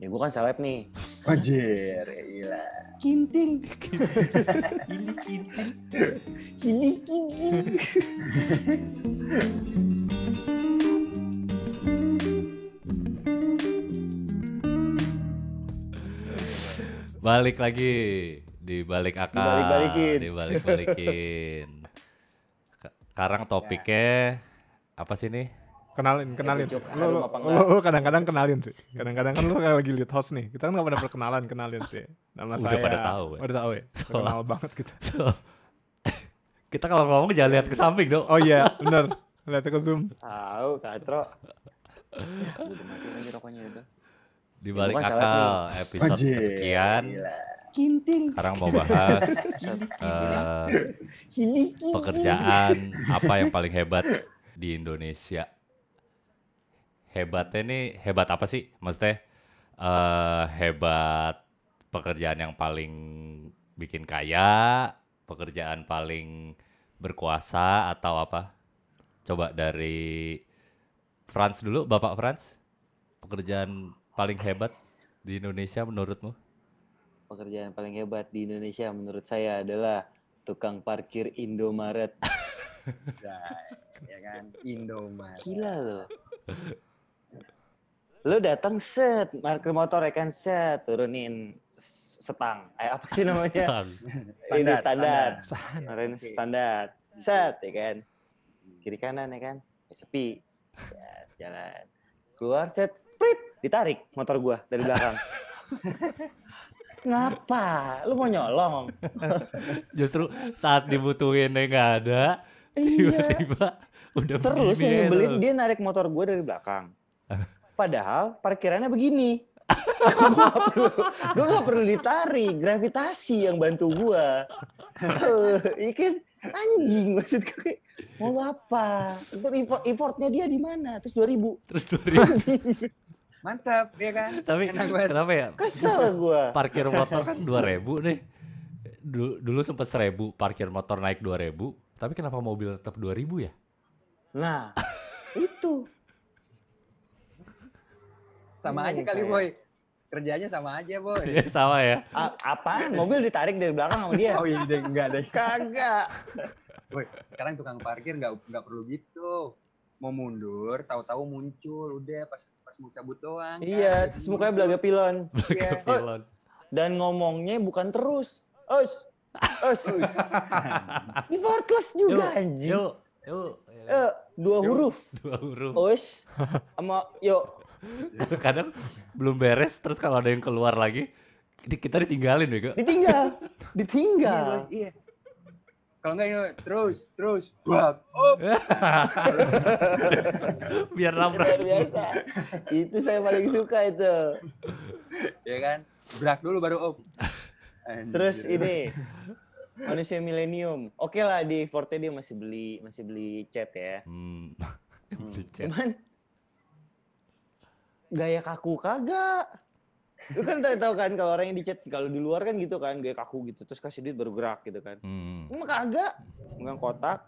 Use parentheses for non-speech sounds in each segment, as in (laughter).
Ya gue kan seleb nih. Anjir, gila. Kintil. Ini kintil. Kili kintil. Balik lagi di balik akal. Dibalik-balikin. Dibalik-balikin. Sekarang topiknya apa sih nih? Kenalin, kenalin. Jok Lu, lu, lu, kadang-kadang kenalin sih. Kadang-kadang kan lu kayak lagi lead host nih. Kita kan gak pernah perkenalan, kenalin sih. Nama Udah saya. pada tahu ya? Udah tahu ya. Kenal banget kita. (laughs) So, kita kalau ngomong jangan lihat ke samping dong. Oh iya, bener. Lihat ke zoom. Tahu, Katro. Ya, udah mati lagi rokoknya itu. Di balik akal episode Anjir, kesekian. Kintil. Sekarang mau bahas eh, kintil. pekerjaan apa yang paling hebat di Indonesia. Hebatnya nih hebat apa sih? Maksudnya eh hebat pekerjaan yang paling bikin kaya, pekerjaan paling berkuasa atau apa? Coba dari Franz dulu, Bapak Franz. Pekerjaan paling hebat di Indonesia menurutmu? Pekerjaan paling hebat di Indonesia menurut saya adalah tukang parkir Indomaret. (laughs) ya kan, Indomaret. Gila loh. Lo datang set, parkir motor ya kan set, turunin setang. Eh apa sih namanya? Ini standar. Kemarin standar. Set ya kan. Kiri kanan ya kan. Ya, sepi. Set, jalan. Keluar set, prit, ditarik motor gua dari belakang. (laughs) Ngapa? Lu mau nyolong? (laughs) Justru saat dibutuhinnya nggak ada, Iya. tiba-tiba udah Terus yang ya nyebelin dia narik motor gue dari belakang. (laughs) Padahal parkirannya begini. gue gak perlu, gue gak perlu ditarik, gravitasi yang bantu gue. (laughs) Iya kan anjing maksud gue kayak, mau apa? Itu effort, effortnya dia di mana? Terus 2000. Terus 2000. (laughs) Mantap, ya kan? Tapi Enak banget. kenapa ya? Kesel gue. Parkir motor kan 2000 nih. Dulu, dulu sempat 1000 parkir motor naik 2000, tapi kenapa mobil tetap 2000 ya? Nah, (laughs) itu. Sama aja Ini kali. Boy. Kerjanya sama aja, Boy. Ya sama ya. A- apaan? Mobil ditarik dari belakang sama dia? Oh iya, deh, enggak deh. Kagak. Boy, sekarang tukang parkir nggak nggak perlu gitu. Mau mundur, tahu-tahu muncul, udah pas pas mau cabut doang. kan. Iya, terus mukanya belaga pilon. Iya. Pilot. Dan ngomongnya bukan terus. Us. Us. Effortless juga anjing. Yuk, yuk. Eh, dua Yuk. huruf. Dua huruf. Us sama yuk. (laughs) Kadang belum beres, terus kalau ada yang keluar lagi, kita ditinggalin ya, Ditinggal. Iya, Ditinggal. Boy, iya. Kalau enggak ini terus, terus, bak, oh, (laughs) Biar Luar nabrak. biasa. Itu saya paling suka itu. ya kan? Brak dulu baru op. Anjir. (laughs) Terus ini manusia milenium. Oke lah di Forte dia masih beli masih beli cat ya. Hmm. Hmm. Dicet. Cuman gaya kaku kagak. Lu kan tahu kan kalau orang yang dicat kalau di luar kan gitu kan gaya kaku gitu terus kasih duit baru gerak gitu kan. Hmm. Emang kagak. Bukan kotak.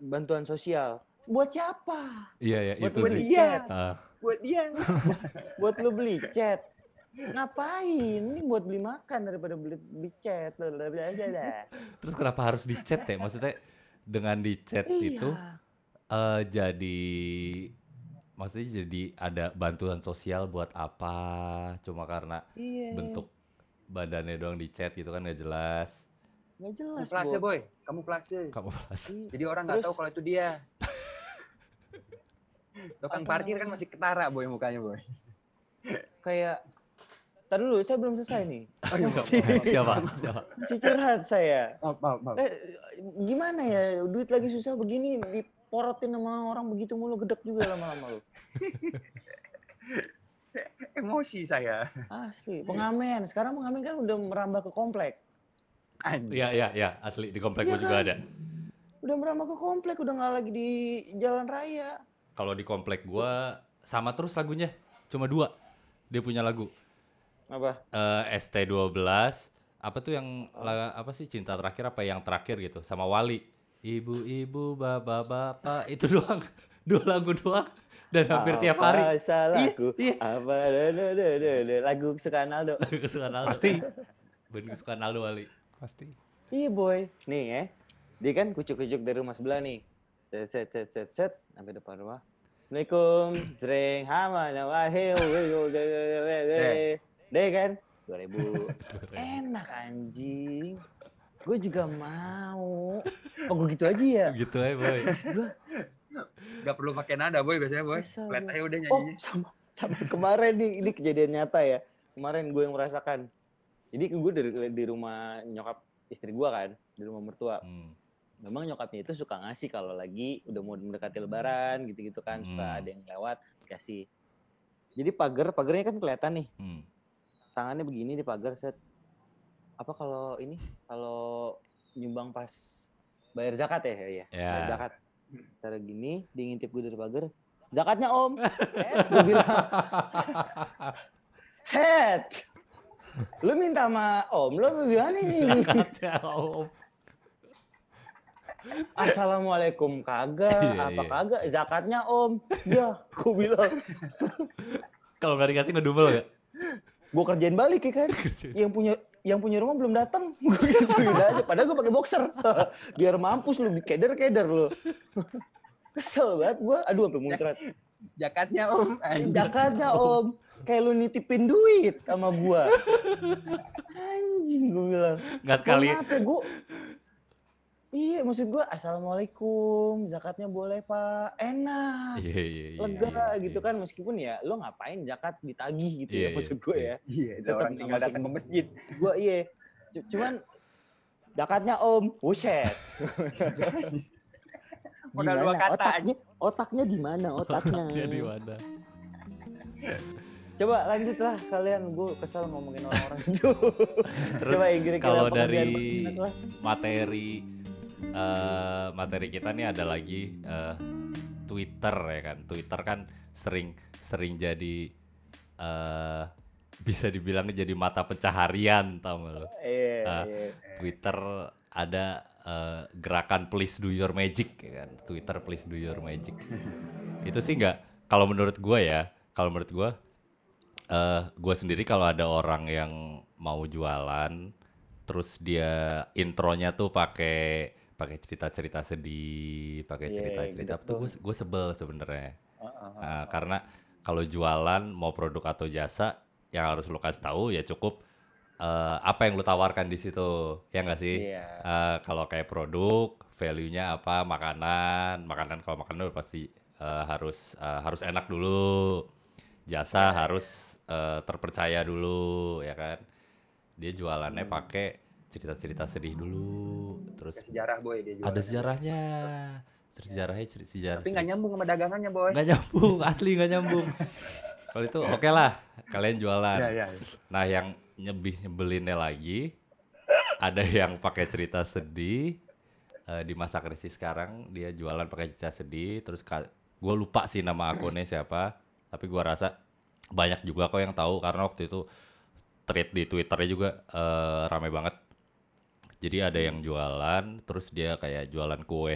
Bantuan sosial. Buat siapa? Iya ya Buat itu sih. Iya. cat. Ah, buat dia. (laughs) Buat lu beli cat. Ngapain? Ini buat beli makan daripada beli beli cat. Aja dah. terus kenapa harus dicet ya? Maksudnya dengan dicet itu Iya. eh jadi maksudnya jadi ada bantuan sosial buat apa? Cuma karena Iya. bentuk badannya doang dicet gitu kan gak jelas. Nggak jelas, Kamuflase, boy. Kamuflase. Kamu bahas. Iya. Jadi orang nggak Terus- tahu kalau itu dia. (laughs) Tukang parkir kan masih ketara boy mukanya boy. kayak Tadi dulu, saya belum selesai nih. (laughs) Oh, iya, Masih, Siapa? (laughs) Siapa? masih curhat saya. maaf, maaf, maaf. Eh, gimana ya, duit lagi susah begini, diporotin sama orang begitu mulu, gedek juga lama-lama lu. (laughs) Emosi saya. Asli, pengamen. Sekarang pengamen kan udah merambah ke komplek. Anjir. Iya, iya, iya, asli di komplek gua juga kan? ada. Udah merambah ke komplek, udah nggak lagi di jalan raya. Kalau di komplek gua sama terus lagunya. Cuma dua. Dia punya lagu. Apa? Eh ST12 apa tuh yang la- apa sih cinta terakhir apa yang terakhir gitu sama Wali. Ibu-ibu, bapak-bapak itu (laughs) doang. Dua lagu doang. Dan hampir tiap hari. Apa salahku? Iya, iya. Apa da, da, da, da, da. lagu kesukaan Aldo. (laughs) kesukaan Aldo. Pasti. (laughs) Band kesukaan Aldo kali. Pasti. Iya boy. Nih ya. Dia kan kucuk-kucuk dari rumah sebelah nih. Set set set set set sampai depan rumah. Assalamualaikum, jreng, hama, nama, heu, heu, de, de, de, de, de. Deh kan, 2000. Enak anjing. Gue juga mau. Oh gue gitu aja ya? Gitu aja, Boy. Gue Gak perlu pakai nada boy biasanya boy. Flat aja udah Oh, nyanyinya. sama sama kemarin nih, ini kejadian nyata ya. Kemarin gue yang merasakan. Jadi gue dari di rumah nyokap istri gue kan, di rumah mertua. Hmm. Memang nyokapnya itu suka ngasih kalau lagi udah mau mendekati lebaran gitu-gitu kan, suka Hmm. ada yang lewat kasih. Jadi pagar, pagarnya kan kelihatan nih. Hmm. Tangannya begini di pagar set. Apa kalau ini kalau nyumbang pas bayar zakat ya? Ya, Ya. bayar zakat. Cara gini, dia ngintip gue dari pagar. Zakatnya om. Gue bilang, (laughs) Head. Lu minta sama om, lu gimana nih? Zakatnya, Om. Assalamualaikum kagak, Iya, apa iya. kagak? Zakatnya om. Ya, gue bilang, Kalau nggak dikasih ngedumel nggak? gue kerjain balik ya kan. (laughs) Yang punya yang punya rumah belum datang. (laughs) Gue gitu udah aja. Padahal gue pakai boxer. (laughs) Biar mampus lu, keder keder lu. (laughs) Kesel banget gue. Aduh, sampai muncrat. Jakatnya om. Anjing. Zakatnya om. Kayak lu nitipin duit sama gua. Anjing gue bilang. Nggak sekali. Gue? Iya, maksud gue assalamualaikum, zakatnya boleh pak, enak, Iya, iya, iya. lega iya, gitu iya. kan meskipun ya lo ngapain zakat ditagih gitu Iya, ya iya, maksud gue iya. ya. Iya, ada Tetap orang nggak tinggal masuk. datang ke masjid. Gue iya, C- cuman zakatnya om, buset. (laughs) Modal dua kata otaknya, otaknya di mana otaknya? Dia di mana? Coba lanjut lah kalian, gue kesel ngomongin orang-orang itu. (laughs) Terus Coba yang kira-kira kalau dari materi eh materi kita nih ada lagi eh, Twitter ya kan. Twitter kan sering sering jadi eh bisa dibilang jadi mata pencaharian tau gak lo? Iya, iya. Twitter ada eh, gerakan please do your magic ya kan. Twitter please do your magic. Itu sih nggak kalau menurut gua ya, kalau menurut gua eh gua sendiri kalau ada orang yang mau jualan terus dia intronya tuh pakai pakai cerita-cerita sedih, pakai Iya, cerita-cerita gitu tuh gue gue sebel sebenarnya. Heeh, Nah, karena kalau jualan mau produk atau jasa yang harus lu kasih tahu ya cukup eh, apa yang lu tawarkan di situ ya nggak sih? Iya. Eh, kalau kayak produk value-nya apa makanan makanan kalau makanan udah pasti eh, harus eh, harus enak dulu. Jasa harus eh, terpercaya dulu ya kan? Dia jualannya pakai cerita-cerita sedih dulu terus Ada sejarah boy dia ada sejarahnya. Terus sejarahnya cerita sejarah Tapi nggak nyambung sama dagangannya boy. nggak nyambung (laughs) asli nggak nyambung. Kalau itu oke lah kalian jualan. Iya, iya. nah yang nyebih nyebelinnya lagi ada yang pakai cerita sedih eh, di masa krisis sekarang dia jualan pakai cerita sedih terus gue lupa sih nama akunnya siapa tapi gua rasa banyak juga kok yang tahu karena waktu itu thread di twitternya juga eh, rame banget jadi ada yang jualan terus dia kayak jualan kue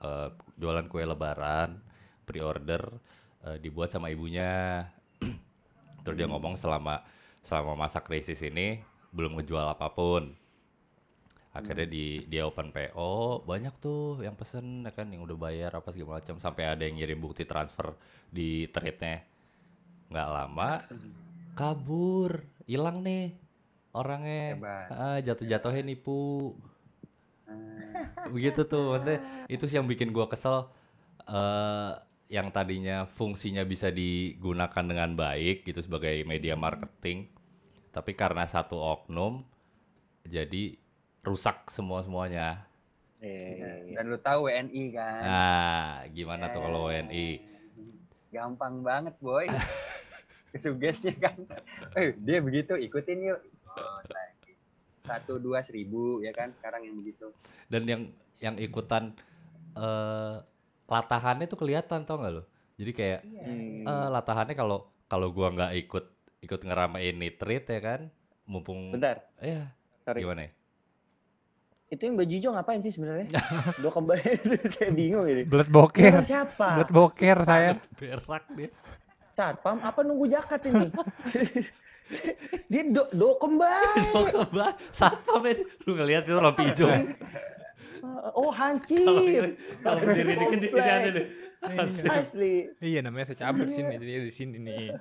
eh, jualan kue lebaran pre-order eh, dibuat sama ibunya. (clears throat) Terus dia ngomong selama selama masa krisis ini belum ngejual apa pun. Akhirnya di dia open PO banyak tuh yang pesen ya kan yang udah bayar apa segala macam. Sampai ada yang ngirim bukti transfer di trade-nya. Nggak lama kabur hilang nih orangnya. Ah, jatuh-jatuhnya nipu. Ah, begitu tuh maksudnya itu sih yang bikin gua kesel. Eh yang tadinya fungsinya bisa digunakan dengan baik gitu sebagai media marketing tapi karena satu oknum jadi rusak semua semuanya Iya. Dan lu tahu WNI kan. nah gimana tuh kalau WNI Gampang banget boy. (laughs) Kesugesnya kan. Eh dia begitu ikutin yuk. Satu dua seribu ya kan sekarang yang begitu. dan yang yang ikutan eh latahannya tuh kelihatan tau gak lo jadi kayak Hmm. eh latahannya kalau kalau gua nggak ikut ikut ngeramein nitrit ya kan mumpung Bentar, ya sorry. gimana ya itu yang baju hijau ngapain sih sebenarnya? (laughs) Dua kembali (laughs) saya bingung ini. Blood boker. Siapa? Blood boker saya. Berak dia. Satpam apa nunggu jaket ini? (laughs) (laughs) Dia do, do kembali. Mau (laughs) kembali. Satpam. Lu ngeliat itu lampu hijau. (laughs) Oh Kalau Hansip. kalau berdiri dikit di sini ada deh. Asli. Iya namanya saya cabut sini jadi di sini nih.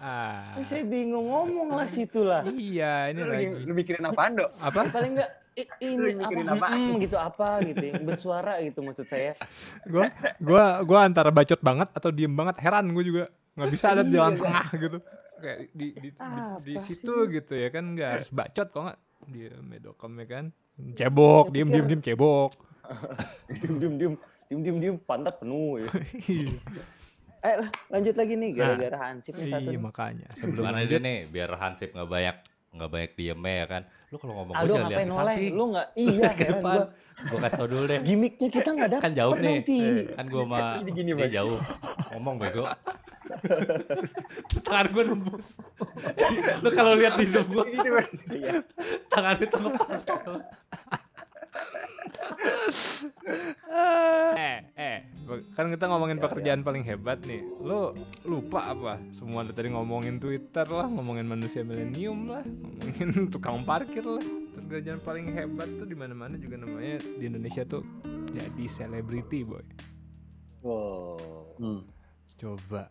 Ah. Saya bingung ngomong lah situ lah. Iya, ini Lu, lagi. lagi, lu mikirin apaan, Dok? Apa? Paling enggak ini mikirin apa, apaan? mm, gitu apa gitu yang bersuara gitu maksud saya. Gua gua gua antara bacot banget atau diem banget. Heran gue juga. nggak bisa ada di jalan tengah gitu. Kayak di di, di, di Apa situ gitu ya kan nggak harus bacot kok nggak diem medokom ya kan cebok diem diem diem cebok (laughs) Diem diem diem diem diem diem pantat penuh ya. Iya. (laughs) Eh lanjut lagi nih gara-gara Hansip nih satu. iya makanya sebelum lanjut dia nih biar Hansip nggak banyak nggak banyak diemnya ya kan. Lu kalau ngomong gue jangan lihat noleh? samping. Lu nggak iya (laughs) ke depan. gua. Gue kasih tau dulu deh. Gimiknya kita nggak dapet Kan jauh nih. nanti. Kan gue sama gini, dia jauh. Ngomong bego. Tangan gue nembus. (laughs) Lu kalau lihat di zoom gue, tangan itu ngepas. (laughs) (laughs) eh eh kan kita ngomongin pekerjaan paling hebat nih lu lupa apa semua dari tadi ngomongin Twitter lah ngomongin manusia milenium lah ngomongin (laughs) tukang parkir lah pekerjaan paling hebat tuh di mana mana juga namanya di Indonesia tuh jadi selebriti boy Wow. Hmm. coba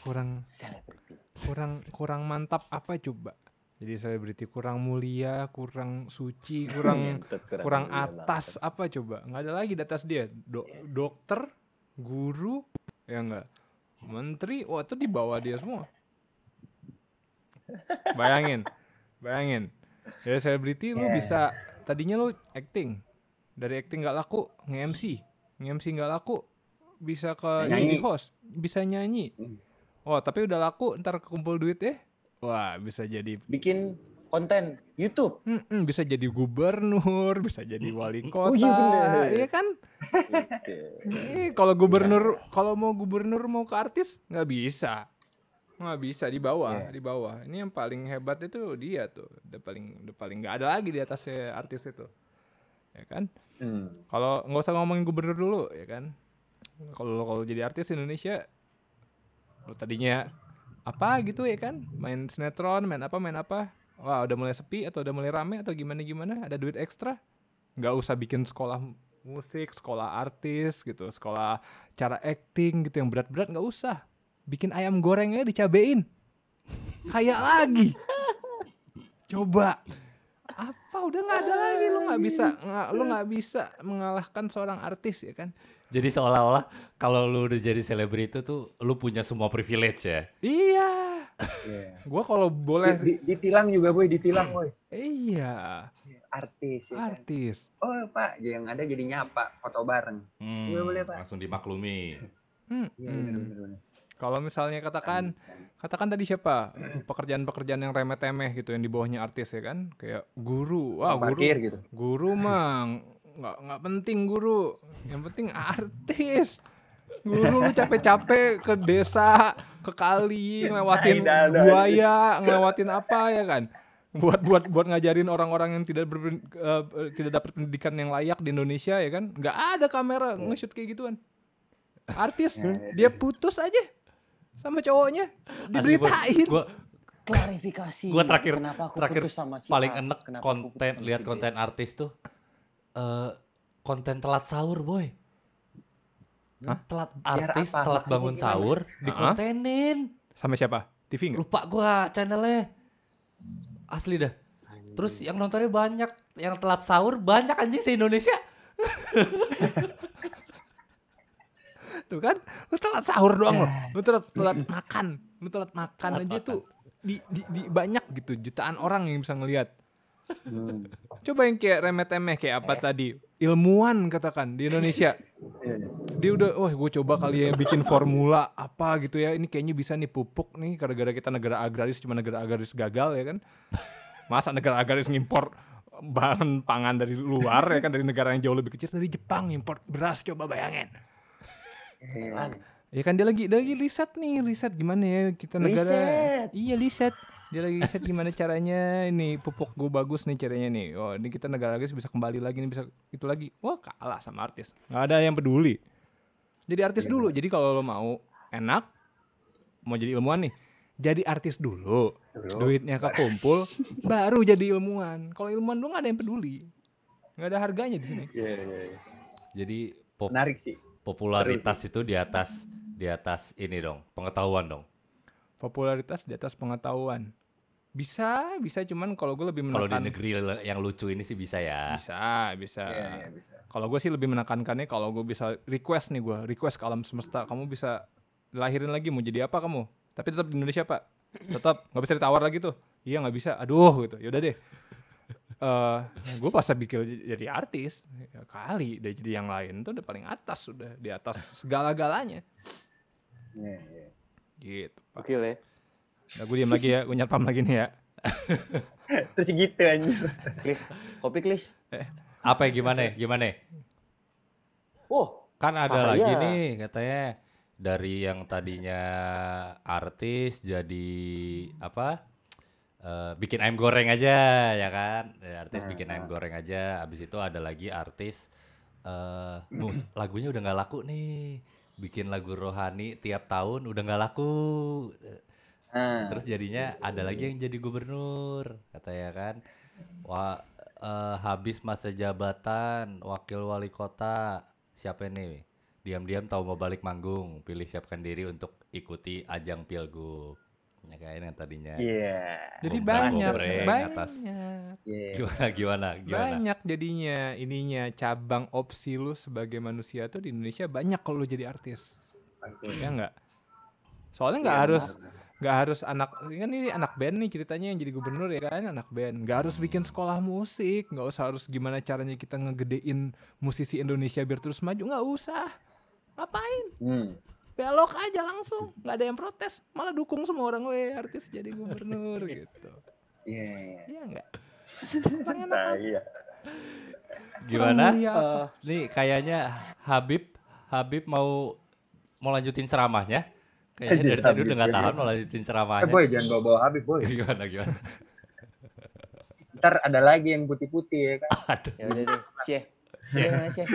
kurang Selebriti. kurang kurang mantap apa coba jadi selebriti kurang mulia kurang suci (laughs) kurang Ngentot, kurang mulia atas apa coba? Nggak ada lagi di atas dia. Do- dokter guru ya enggak menteri wah itu di bawah dia semua. Bayangin bayangin. Dari selebriti lu Yeah. bisa tadinya lu acting. Dari acting nggak laku nge-MC nge-MC nggak laku bisa ke Nyanyi. jadi host bisa nyanyi. Hmm. oh tapi udah laku ntar kekumpul duit ya wah bisa jadi Bikin konten YouTube. Mm-mm, bisa jadi gubernur, bisa jadi wali (laughs) kota, Oh iya bener. iya kan? Eh, kalau gubernur, kalau mau gubernur mau ke artis nggak bisa, nggak bisa di bawah, Iya. di bawah. Ini yang paling hebat itu dia tuh, udah paling, udah paling nggak ada lagi di atasnya artis itu, ya kan? Hmm. Kalau nggak usah ngomongin gubernur dulu, ya kan? Kalau kalau jadi artis Indonesia, lu tadinya apa gitu ya kan? Main sinetron, main apa, main apa? Wah udah mulai sepi atau udah mulai rame atau gimana gimana? Ada duit ekstra? Nggak usah bikin sekolah musik, sekolah artis gitu, sekolah cara acting gitu yang berat-berat nggak usah. Bikin ayam gorengnya dicabein, kayak lagi. (laughs) Coba apa udah nggak ada lagi lu nggak bisa nggak lu nggak bisa mengalahkan seorang artis ya kan Jadi seolah-olah kalau lu udah jadi selebriti tuh lu punya semua privilege ya. iya Iya. gua kalau boleh Di- di- ditilang juga, boy, ditilang, boy. iya Artis ya kan? artis Oh, Pak, yang ada jadi nyapa, foto bareng. Hmm, Iya, boleh, Pak. langsung dimaklumi. Hmm, Iya, hmm. bener, bener, bener. kalau misalnya katakan katakan tadi siapa? Pekerjaan-pekerjaan yang remeh-temeh gitu yang di bawahnya artis ya kan? Kayak guru. Wah guru. Parkir gitu. guru mah nggak nggak penting guru. Yang penting artis. Guru lu capek-capek ke desa ke kali ngelewatin Nah, buaya ngelewatin apa ya kan? Buat buat buat ngajarin orang-orang yang tidak berpen- eh, eh, tidak dapat pendidikan yang layak di Indonesia ya kan? Nggak ada kamera nge-shoot kayak gituan. Artis dia. putus aja sama cowoknya. Diberitain. Gua Klarifikasi. Gua terakhir- kenapa aku terakhir putus sama si paling kenapa putus konten lihat si B. konten artis tuh eh konten telat sahur boy. Hah? telat Biar artis apa? telat Maksudnya bangun gimana? sahur dikontenin. Sama siapa? TV nggak? Lupa gua channelnya. Asli dah. Terus yang nontonnya banyak. Yang telat sahur banyak anjing se Indonesia (laughs) tuh kan. Lu telat sahur doang lo lu telat telat makan. Lu telat makan aja tuh di, di, di banyak gitu jutaan orang yang bisa ngelihat Hmm. coba yang kayak remeh-temeh kayak apa tadi? Ilmuwan katakan di Indonesia. Iya, dia udah wah gue coba kali ya bikin formula apa gitu ya. Ini kayaknya bisa nih pupuk nih gara-gara kita negara agraris cuma negara agraris gagal ya kan. Masa negara agraris ngimpor bahan pangan dari luar ya kan dari negara yang jauh lebih kecil dari Jepang impor beras coba bayangin Iya. Ya kan dia lagi dia lagi riset nih, riset gimana ya kita negara. Riset. Iya riset. dia lagi set gimana caranya ini pupuk gue bagus nih caranya nih oh ini kita negara lagi bisa kembali lagi nih bisa itu lagi wah kalah sama artis nggak ada yang peduli jadi artis Iya, dulu jadi kalau lo mau enak mau jadi ilmuwan nih jadi artis dulu Dulu. duitnya kekumpul baru jadi ilmuwan kalau ilmuwan doang nggak ada yang peduli nggak ada harganya di sini Iya, iya, iya. Jadi pop- Menarik sih. Popularitas itu di atas di atas ini dong, pengetahuan dong. popularitas di atas pengetahuan bisa bisa cuman kalau gue lebih Kalau di menekan negeri yang lucu ini sih bisa ya. bisa bisa Iya, iya, bisa. Kalau gue sih lebih menekankannya kalau gue bisa request nih gue, request ke alam semesta, kamu bisa lahirin lagi mau jadi apa kamu? Tapi tetap di Indonesia pak, tetap nggak bisa ditawar lagi tuh. Iya nggak bisa, aduh gitu. Yaudah deh. Eh, gue pas bikin jadi artis, ya kali deh jadi yang lain tuh udah paling atas udah di atas segala-galanya. Iya, iya. Gitu. Pak. Oke ya. Nah, gue diam lagi ya, gue nyarpam lagi nih ya. (laughs) Terus gitu anjir. Klis, kopi klis. Apa ya gimana? ya? Gimana? ya? Oh, Kan ada Ah, lagi iya. nih katanya dari yang tadinya artis jadi apa? Eh, bikin ayam goreng aja ya kan? Ya, artis Nah, bikin ayam nah. goreng aja. Abis itu ada lagi artis eh mus- lagunya udah nggak laku nih. Bikin lagu rohani tiap tahun udah nggak laku. Nah, Terus jadinya ada lagi yang jadi gubernur, katanya kan. Wah, eh, habis masa jabatan wakil wali kota. Siapa ini? Diam-diam tahu mau balik manggung, pilih siapkan diri untuk ikuti ajang pilgub. Ya kan yang tadinya. Iya. Jadi Gombrang, banyak, gombreng banyak. atas. Iya. Gimana gimana gimana? Banyak jadinya ininya cabang opsi lu sebagai manusia tuh di Indonesia banyak kalau lu jadi artis. Oke. Ya enggak? Soalnya nggak Iya, harus benar. nggak harus anak kan ini anak band nih ceritanya yang jadi gubernur ya kan anak band nggak harus bikin sekolah musik nggak usah harus gimana caranya kita ngegedein musisi Indonesia biar terus maju nggak usah ngapain Hmm. Belok aja langsung nggak ada yang protes malah dukung semua orang weh artis jadi gubernur (laughs) gitu Iya, iya. iya enggak (laughs) Nah, iya. Gimana? eh, Nih kayaknya Habib Habib mau mau lanjutin ceramahnya. Kayaknya Anjir, dari tadi udah nggak tahan mau lanjutin Eh ceramahnya. boy, jangan bawa-bawa Habib boy. (laughs) Gimana gimana? Ntar ada lagi yang putih-putih ya kan. Aduh. ya udah deh. Syekh. Syekh mana Syekh?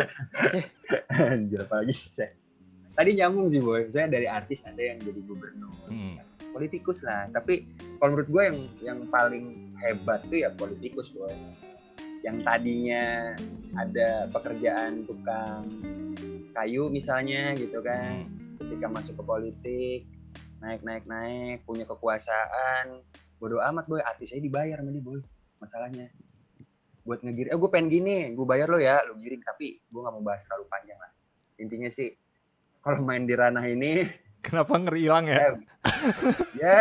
Anjir apalagi sih. Tadi nyambung sih boy. Saya dari artis ada yang jadi gubernur. Hmm. Politikus lah. Tapi kalau menurut gue yang yang paling hebat tuh ya politikus boy. Yang tadinya ada pekerjaan tukang kayu misalnya gitu kan. Hmm. Ketika masuk ke politik naik naik naik punya kekuasaan bodoh amat boy artisnya dibayar sama dia boy masalahnya buat ngegiring eh gue pengen gini gue bayar lo ya lo giring tapi gue nggak mau bahas terlalu panjang lah intinya sih kalau main di ranah ini. (laughs) Kenapa ngeri hilang ya? Ya ya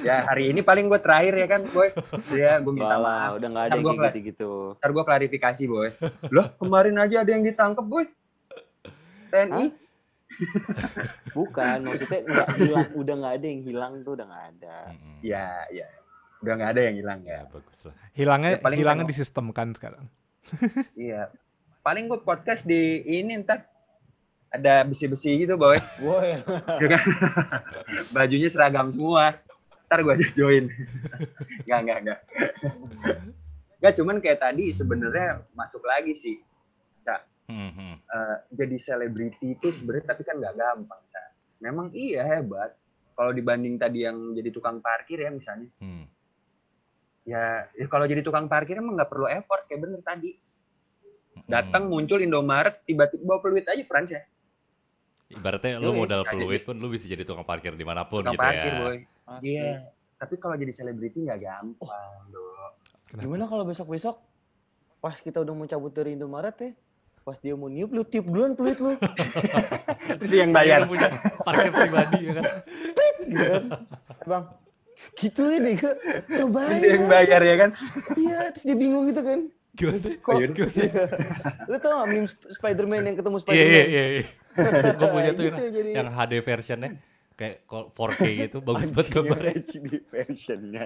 ya hari ini paling gue terakhir ya kan boy. Ya gue minta Walah, maaf. udah nggak ada yang gua kayak gitu-gitu. ntar gue klarifikasi boy. Loh kemarin aja ada yang ditangkap boy. TNI (laughs) Bukan, maksudnya nggak hilang, udah nggak ada yang hilang tuh udah nggak ada. Ya ya. Udah nggak ada yang hilang Ya. Ya bagus lah. hilangnya Ya, paling hilangnya kan- disistemkan sekarang. Iya. Paling gue podcast di ini ntar ada besi-besi gitu boy. Woi, Ya kan? (laughs) bajunya seragam semua. Ntar gue aja join. Nggak nggak nggak. Nggak cuman kayak tadi sebenarnya masuk lagi sih Hmm, hmm. Eh, jadi selebriti itu sebenarnya tapi kan nggak gampang Cak. memang iya hebat. Kalau dibanding tadi yang jadi tukang parkir ya misalnya. Hmm. ya, ya kalau jadi tukang parkir emang nggak perlu effort kayak bener tadi. Datang muncul Indomaret tiba-tiba bawa peluit aja Frans ya Ibaratnya lu modal peluit jadi- pun lu bisa jadi tukang parkir di mana pun tukang gitu parkir ya. boy iya tapi kalau jadi selebriti nggak gampang Kenapa? Gimana kalau besok-besok pas kita udah mau cabut dari Indomaret ya, pas dia mau niup lu tiup duluan peluit lu. (laughs) terus dia yang bayar punya parkir pribadi ya kan. gitu kan. Bang, gitu ini ke coba terus dia yang bayar ya kan Iya, terus dia bingung gitu kan. Gimana? Kok? Ayun. lu tau gak meme Sp- Spider-Man yang ketemu Iya Spider-Man? iya iya. iya. (laughs) Gue punya tuh Gitu yang, jadi. yang HD versionnya kayak kol- 4K gitu bagus banget gambarnya. (laughs) HD versionnya.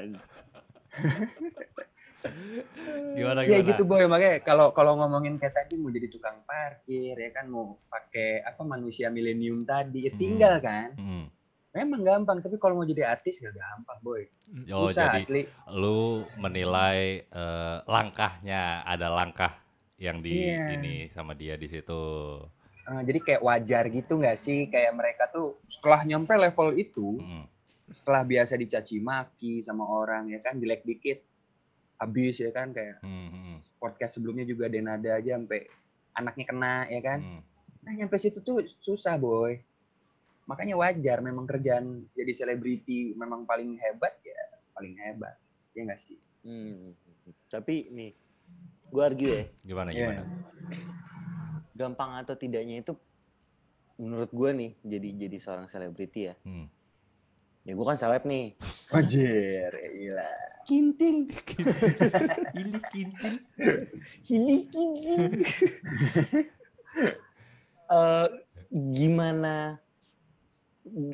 Gimana ya gimana? gitu boy makanya kalau kalau ngomongin kayak tadi mau jadi tukang parkir ya kan mau pakai apa manusia milenium tadi ya Hmm. tinggal kan Hmm. Memang gampang, tapi kalau mau jadi artis gak gampang, boy. Oh, Susah jadi asli. lu menilai eh, langkahnya ada langkah yang di Iya. ini sama dia di situ. Eh, jadi kayak wajar gitu nggak sih? Kayak mereka tuh setelah nyampe level itu, Mm. setelah biasa dicaci maki sama orang ya kan, jelek dikit, habis ya kan kayak Mm, mm, podcast sebelumnya juga Denada aja sampai anaknya kena ya kan. mm. Nah nyampe situ tuh susah boy. Makanya wajar memang kerjaan jadi selebriti memang paling hebat ya paling hebat. Ya nggak sih? Hmm. Tapi nih, gue argue ya, Gimana Iya. gimana? Gampang atau tidaknya itu menurut gue nih jadi jadi seorang selebriti ya. Hmm. Ya gue kan seleb nih. Wajar, gila. Kintil. Ini kintil. Hili kintil. Eh, gimana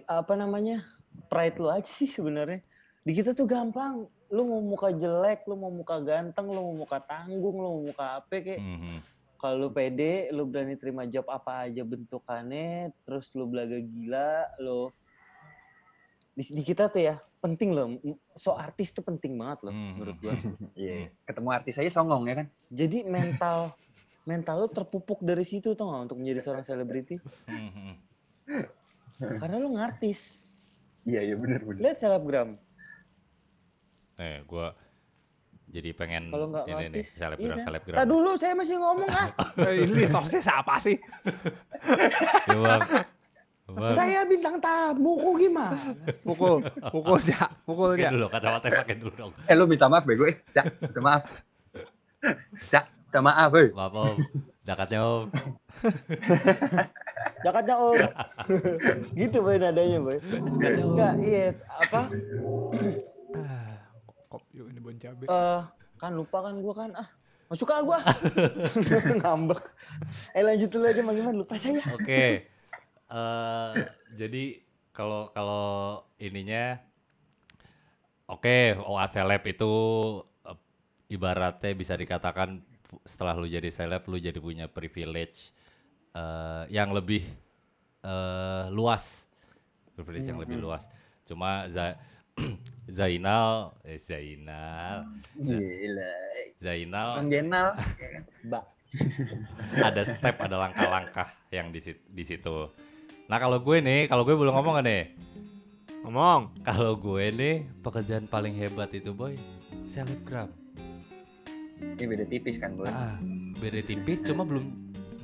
apa namanya pride lu aja sih sebenarnya di kita tuh gampang lu mau muka jelek lu mau muka ganteng lu mau muka tanggung lu mau muka apa kayak Mhm. Kalau lu pede, lu berani terima job apa aja bentukannya, terus lu belaga gila, lu di, di kita tuh ya penting loh, so artis tuh penting banget loh Hmm. menurut gua. (laughs) Iya. Ketemu artis aja songong ya kan? Jadi mental mental lu terpupuk dari situ tuh nggak untuk menjadi seorang selebriti, Mhm. karena lu ngartis. Iya iya benar benar. Lihat selebgram, Eh, gua jadi pengen kalau nggak ini nih selebgram iya selebgram. Tadi dulu saya masih ngomong ah, (laughs) Eh, ini tosnya siapa sih? Ya, Bang. Bang. saya bintang tamu kok gimana? Pukul, pukul ja, pukul ja. dulu kacamata pakai dulu dong. Eh lu minta maaf bego eh. Cak, minta maaf. Cak, minta maaf eh. Maaf om, zakatnya om. Jakarta om, gitu boy nadanya boy. Enggak, iya apa? Ah, kop yuk ini bon cabe. eh kan lupa kan gua kan ah nggak suka gua (laughs) ngambek eh lanjut dulu aja Mang Iman lupa saya Oke. eh jadi kalau kalau ininya oke, OA seleb itu eh, ibaratnya bisa dikatakan setelah lu jadi seleb lu jadi punya privilege eh, yang lebih eh, luas. Privilege yang lebih luas. Cuma Za- (clears throat) Zainal, eh Zainal, Gila. Zainal Bang Jenal. mbak (laughs) ada step, ada langkah-langkah yang di sit- di situ. Nah kalau gue nih, kalau gue belum ngomong kan nih. Ngomong. Kalau gue nih pekerjaan paling hebat itu boy, selebgram. Ini beda tipis kan, Boy. Ah, beda tipis, cuma belum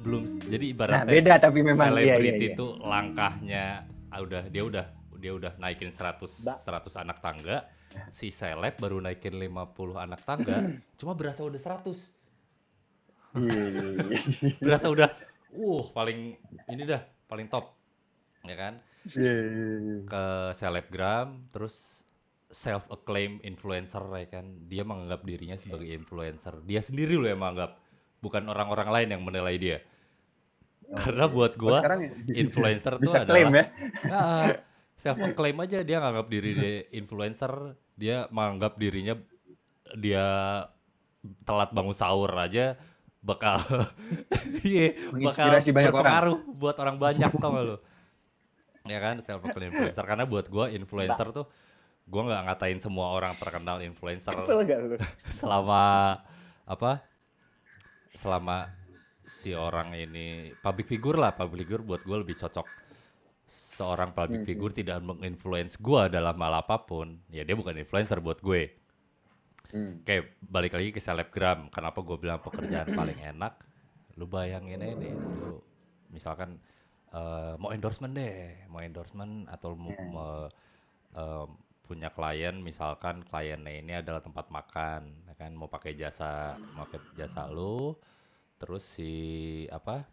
belum. Jadi Nah, ibaratnya beda tapi memang iya iya selebriti iya. itu langkahnya ah, udah dia udah dia udah naikin 100 Mbak. 100 anak tangga. Si seleb baru naikin 50 anak tangga, (clears throat) cuma berasa udah 100. Iya, iya, iya. Berasa udah uh paling ini dah, paling top. Ya kan? Iya, iya, iya. ke selebgram terus self acclaim influencer ya kan dia menganggap dirinya sebagai influencer dia sendiri loh yang menganggap bukan orang-orang lain yang menilai dia karena buat Oh, gua sekarang influencer tuh bisa adalah klaim ya. Self acclaim aja dia nganggap diri dia influencer dia menganggap dirinya dia telat bangun sahur aja bakal (laughs) iya bakal banyak orang. berpengaruh buat orang banyak tau gak lu? Ya kan self acclaim influencer. Karena buat gua influencer tuh gua nggak ngatain semua orang terkenal influencer. (laughs) Kesel gak lu? (laughs) Selama apa? Selama si orang ini public figure lah public figure buat gue lebih cocok seorang public Hmm, figure tidak menginfluence gue dalam hal apa pun ya dia bukan influencer buat gue Hmm. Oke, balik lagi ke selebgram. Kenapa gue bilang pekerjaan paling enak? Lu bayangin aja deh, lu misalkan eh, mau endorsement deh, mau endorsement atau mau, Ya. mau, eh, punya klien, misalkan kliennya ini adalah tempat makan, ya kan mau pakai jasa, mau pakai jasa lu, terus si apa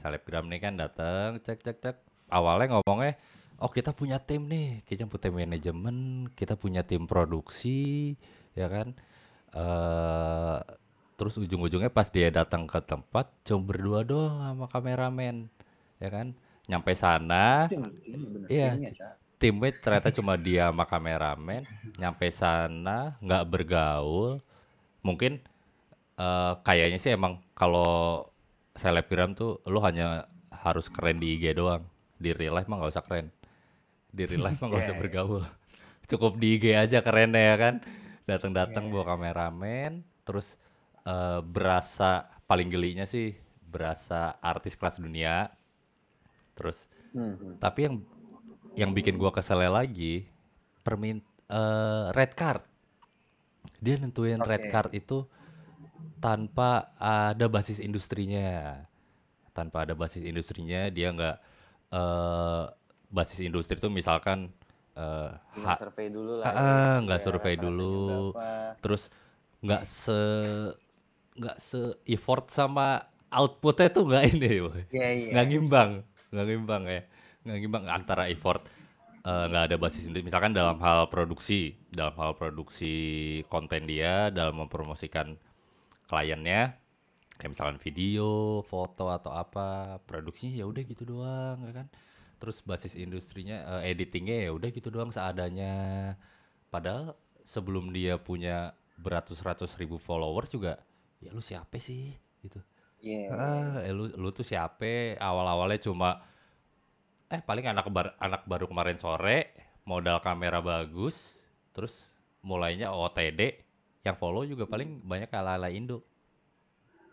selebgram nih kan datang, cek cek cek, awalnya ngomongnya oh kita punya tim nih kita punya tim manajemen kita punya tim produksi ya kan? Eh terus ujung-ujungnya pas dia datang ke tempat cuma berdua doang sama kameramen ya kan? Nyampe sana Ini bener. Iya, timnya, ternyata cuma dia sama kameramen nyampe sana nggak bergaul. Mungkin eh, kayaknya sih emang kalau selebgram tuh lu hanya harus keren di IG doang di real life mah nggak usah keren Di real life mah nggak Iya, usah iya. bergaul. (laughs) Cukup di IG aja kerennya ya kan. Datang-datang Iya. bawa kameramen, terus eh, berasa paling gelinya sih berasa artis kelas dunia. Terus Hmm. tapi yang yang bikin gua kesel lagi permin eh, red card. Dia nentuin red Oke. card itu tanpa ada basis industrinya. Tanpa ada basis industrinya dia nggak eh basis industri itu misalkan eh Nggak survei dulu lah. Ah, nggak Ya, survei dulu. terus nggak se nggak se effort sama outputnya tuh nggak ini boy. Iya, iya. nggak ngimbang nggak ngimbang ya nggak ngimbang antara effort eh, nggak ada basis industri misalkan dalam hal produksi dalam hal produksi konten dia dalam mempromosikan kliennya kayak misalkan video foto atau apa produksinya ya udah gitu doang ya kan terus basis industrinya eh, editingnya ya udah gitu doang seadanya padahal sebelum dia punya beratus-ratus ribu followers juga ya lu siapa sih gitu Iya. Ah, eh, lu lu tuh siapa? Awal-awalnya cuma eh paling anak bar- anak baru kemarin sore, modal kamera bagus, terus mulainya OTD, yang follow juga paling banyak ala-ala Indo.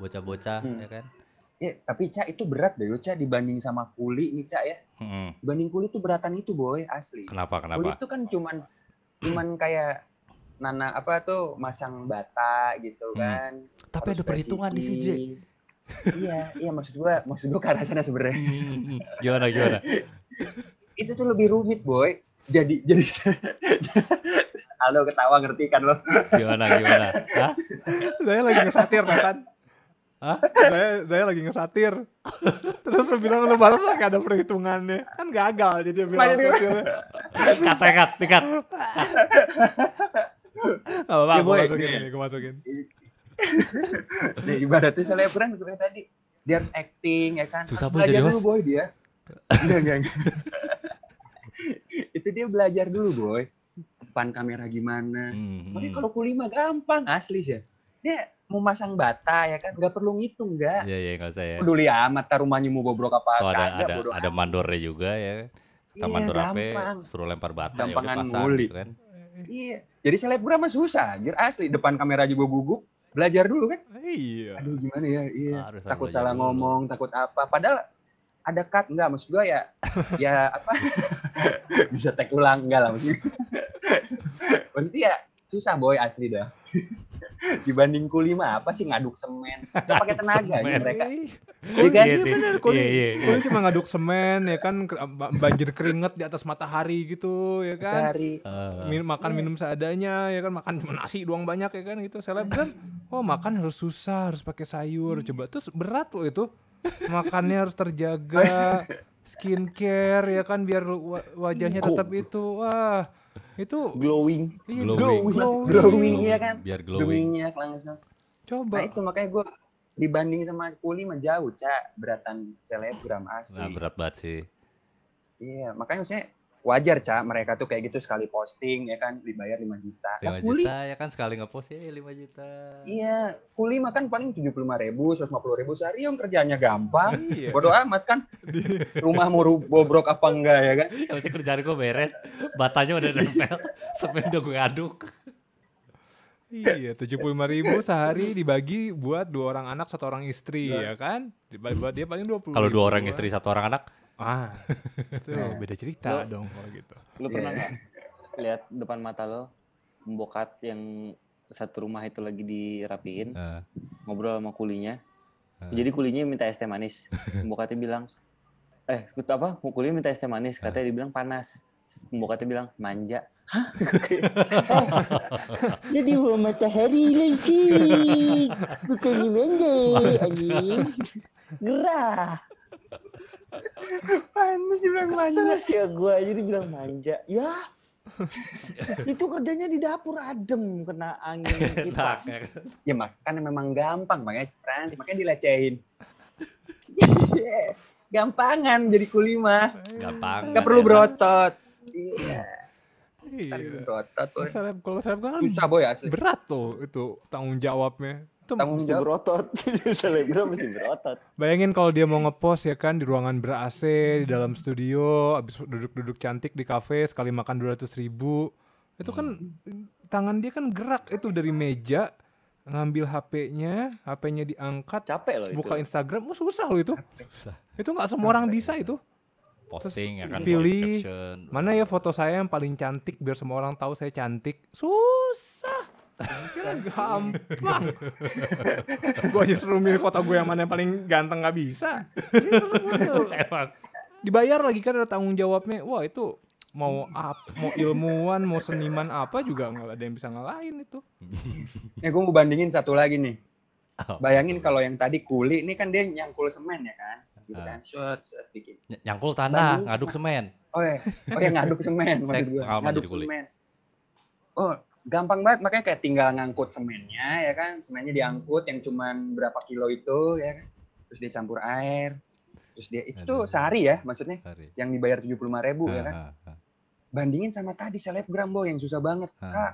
Bocah-bocah Hmm. ya kan. Iya, tapi Cak itu berat deh, Cak dibanding sama kuli nih Cak ya. Mm-mm. Dibanding kuli tuh beratan itu boy, asli. Kenapa Kuli kenapa? itu kan cuman cuman kayak nana apa tuh masang bata gitu Hmm. kan. Tapi Harus ada perhitungan di sih, J. presisi. iya, iya maksud gua, maksud gua ke arah sana sebenarnya. Hmm, gimana gimana? Itu tuh lebih rumit, boy. Jadi jadi (laughs) Halo ketawa ngerti kan lo? Gimana gimana? Hah? saya lagi ngesatir kan Hah? saya saya lagi ngesatir (laughs) terus lu bilang lu balas gak ada perhitungannya kan gagal jadi dia bilang Makanya satirnya. Kat, ya, kat, kat. Gak apa-apa, Ya, gue masukin ini, gue masukin. Nih, ibaratnya selebgram kayak tadi. Dia harus acting ya kan. Susah Harus belajar jadi dulu boy dia. Enggak, enggak, enggak. Itu dia belajar dulu boy. Depan kamera gimana. Hmm, Makanya hmm. kalau kuli mah gampang asli sih. Dia mau masang bata ya kan, nggak perlu ngitung nggak. Iya iya nggak usah ya. Peduli amat tar rumahnya mau bobrok apa Tuh ada ada bodo ada mandornya juga ya. Kita Iya, mandor apa? Suruh lempar bata ya udah pasang nguli. gitu kan. Iya. Jadi selebgram mah susah, anjir asli depan kamera juga gugup. Belajar dulu kan. Iya. Aduh gimana ya? Iya. Harus takut salah dulu. ngomong, takut apa. Padahal ada cut enggak maksud gua ya ya (laughs) apa (laughs) bisa tag ulang enggak lah maksudnya. maksudnya ya susah boy asli dah. (laughs) Dibanding kuli mah apa sih ngaduk semen. Gak pakai tenaga semen. ya mereka. Ih, Iya kan? Iya, Iya sih. bener, kuli, Iya, iya, iya. kuli cuma ngaduk semen ya kan, banjir keringet di atas matahari gitu ya kan. Dari Eh, Min- makan Iya. minum seadanya ya kan makan cuma nasi doang banyak ya kan gitu selebgram oh makan harus susah harus pakai sayur coba terus berat loh itu makannya harus terjaga (laughs) skincare ya kan biar wa- wajahnya tetap itu wah itu Glowing. iya, Glowing. glowing. glowing ya kan. biar glowing. Glowingnya langsung. Nah coba itu makanya gua dibanding sama kuli mah jauh, Cak. Beratan selebgram asli. Nah, berat banget sih. Iya, makanya maksudnya wajar, Cak. Mereka tuh kayak gitu sekali posting ya kan dibayar 5 juta. 5 Nah, kuli juta ya kan sekali ngepost ya 5 juta. Iya, kuli mah kan paling 75 ribu, 150 ribu sehari yang kerjanya gampang. iya Bodoh amat kan. (laughs) Rumah mau bobrok apa enggak ya kan? Yang penting kerjaan gue beres, batanya udah nempel, (laughs) semen udah gue aduk. iya tujuh puluh lima ribu sehari dibagi buat dua orang anak satu orang istri ya kan Dibagi buat dia paling dua puluh Kalau dua orang istri satu orang anak, ah (laughs) itu Nah. beda cerita Lo- dong kalau gitu Lu pernah Iya. nggak lihat depan mata lo membokat yang satu rumah itu lagi dirapiin eh, ngobrol sama kulinya. eh, Jadi kulinya minta es teh manis. Pembokatnya bilang, eh apa? Mau kulinya minta es teh manis. Katanya dibilang panas. Pembokatnya bilang manja. Hah? (laughs) Kayak, (laughs) "Eh, Dia di bawah matahari lagi. Bukannya manja, anjing. Gerah. Panas dibilang Manja sih ya gue jadi bilang manja. Ya. itu kerjanya di dapur adem kena angin (laughs) kipas. ya kan? Ya makanya memang gampang makanya Frans, makanya dilecehin. Gampangan jadi kuli mah. Gampang. Enggak perlu berotot. Iya, iya berotot seleb kalau seleb kan Susah boy asli. berat tuh itu tanggung jawabnya Itu Tanggung Mesti jawab. berotot. (laughs) Selebgram mesti berotot. bayangin kalau dia mau ngepost ya kan di ruangan ber AC di dalam studio, abis duduk-duduk cantik di kafe sekali makan 200 ribu. Itu kan tangan dia kan gerak itu dari meja ngambil HP-nya, HP-nya diangkat, Capek loh itu. buka Instagram, oh, susah loh itu. Susah. Itu nggak semua orang bisa itu. Posting ya kan pilih caption. Mana ya foto saya yang paling cantik biar semua orang tahu saya cantik. Susah. Kira gampang. (laughs) gue aja suruh milih foto gue yang mana yang paling ganteng nggak bisa. (laughs) Emang. Dibayar lagi kan ada tanggung jawabnya. Wah itu mau ap, mau ilmuwan, mau seniman apa juga nggak ada yang bisa ngalahin itu. Nih gue mau bandingin satu lagi nih. Oh, Bayangin kalau yang tadi kuli, ini kan dia nyangkul semen ya kan? Gitu Ah. kan, set, bikin. ny- nyangkul tanah, Bandung. ngaduk semen. Oh ya, oh ya ngaduk semen (laughs) maksud gue. Ngaduk semen. Oh, gampang banget makanya kayak tinggal ngangkut semennya ya kan. Semennya diangkut yang cuman berapa kilo itu ya kan. Terus dia campur air. Terus dia itu Aduh. sehari ya maksudnya Hari. yang dibayar 75.000 ribu ya kan. Ah, ah, ah. Bandingin sama tadi selebgram boy yang susah banget. Ah. Kak,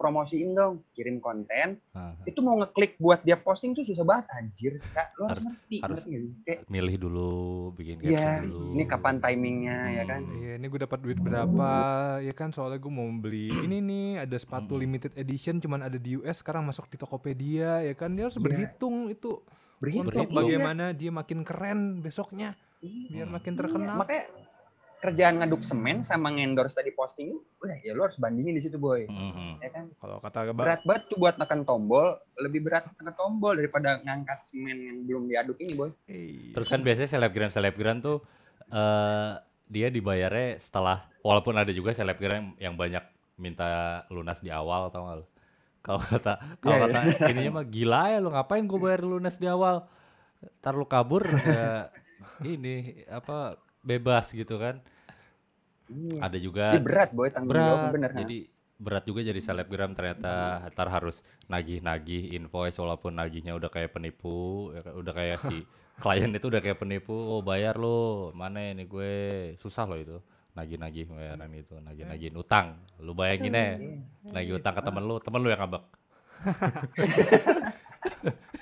promosiin dong, kirim konten. Ah, ah. Itu mau ngeklik buat dia posting tuh susah banget anjir. Kak, lo harus ngerti, harus ngerti? Kayak, Milih dulu, bikin Iya, caption dulu. ini kapan timingnya ya kan? Hmm. Iya, ini gue dapat duit berapa? Ya kan soalnya gue mau beli ini nih, ada sepatu Mm-mm. limited edition cuman ada di US sekarang masuk di Tokopedia ya kan dia harus Iya. berhitung itu Berhitung, untuk Berhitung. bagaimana dia makin keren besoknya Iya. biar Hmm. makin Iya, terkenal. makanya kerjaan ngaduk semen sama ngendorse tadi posting wah, ya lo harus bandingin di situ boy. Mhm. Ya kan? Kalau kata Berat banget tuh buat tekan tombol, lebih berat tekan tombol daripada ngangkat semen yang belum diaduk ini boy. eh, Terus kan biasanya selebgram selebgram tuh eh dia dibayarnya setelah walaupun ada juga selebgram yang banyak minta lunas di awal tau gak lu? Kalau kata kalau Iya, kata (laughs) ininya mah gila ya lu ngapain gue bayar lunas di awal? Ntar lu kabur ya ini apa bebas gitu kan. Iya. Ada juga Ini berat boy tanggung berat bener. ha? jadi berat juga jadi selebgram ternyata ntar harus nagih-nagih invoice walaupun nagihnya udah kayak penipu ya kan, udah kayak si (laughs) klien itu udah kayak penipu oh bayar lo mana ini gue susah loh itu nagih-nagih bayaran itu nagih-nagihin utang lu bayangin Iya. ya nagih utang ke temen lu temen lu yang ngambek (laughs)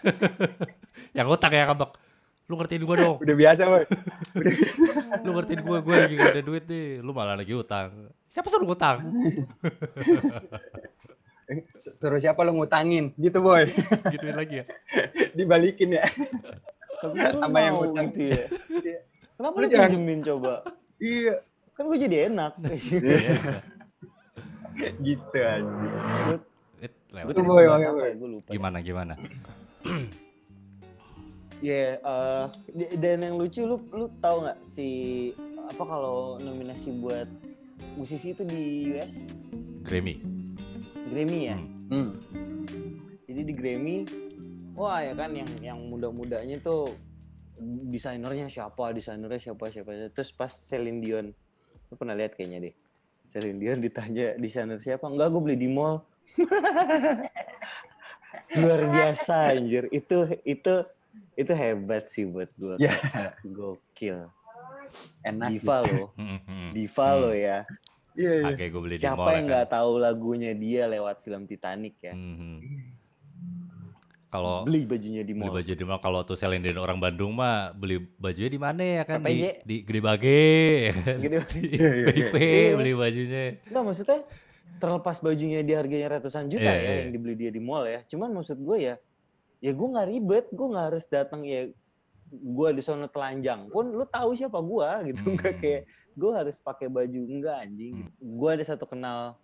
(laughs) yang utang yang ngambek lu ngertiin gue dong (laughs) Udah biasa boy. (laughs) lu ngertiin gue gue lagi gak ada duit nih lu malah lagi utang siapa suruh utang (laughs) Suruh siapa lo ngutangin gitu boy. gituin lagi ya Dibalikin ya. Tapi kan lu Sama yang utang. gitu ya. Iya. Kenapa Lu lu jangan- pinjemin coba? iya. Kan gue jadi enak. Iya. Gitu anjir. Eh, lewat. Gue Itu tadi boy, boy. Gimana gimana? (clears throat) Ya, eh, d- dan yang lucu lu lu tahu nggak si apa kalau nominasi buat musisi itu di US Grammy. Grammy ya. Hmm. Hmm. Jadi di Grammy, wah ya kan yang yang muda-mudanya tuh desainernya siapa, desainernya siapa siapa. Terus pas Celine Dion, lu pernah lihat kayaknya deh. Celine Dion ditanya desainer siapa? Enggak, gue beli di mall. (laughs) Luar biasa anjir. Itu itu itu hebat sih buat gue. Ya. Gokil. Enak. gitu. Diva lo, Hmm, hmm. diva Hmm. lo ya. Iya iya. Oke, gue beli di Siapa mall yang ya nggak kan. tahu lagunya dia lewat film Titanic ya? Hmm, hmm. Kalau Beli bajunya di beli mall. baju di mall kalau tuh Celine Dion orang Bandung mah beli bajunya di mana ya kan di di Gede Bage ya kan. Gitu. Di Iya, iya, BIP iya. beli bajunya. Enggak maksudnya terlepas bajunya di harganya ratusan juta Iya, ya iya. yang dibeli dia di mall ya. Cuman maksud gue ya, ya gue nggak ribet, gue nggak harus datang ya gue di sono telanjang pun lu tahu siapa gue gitu. Nggak Hmm. kayak gue harus pakai baju enggak anjing. Gue ada satu kenal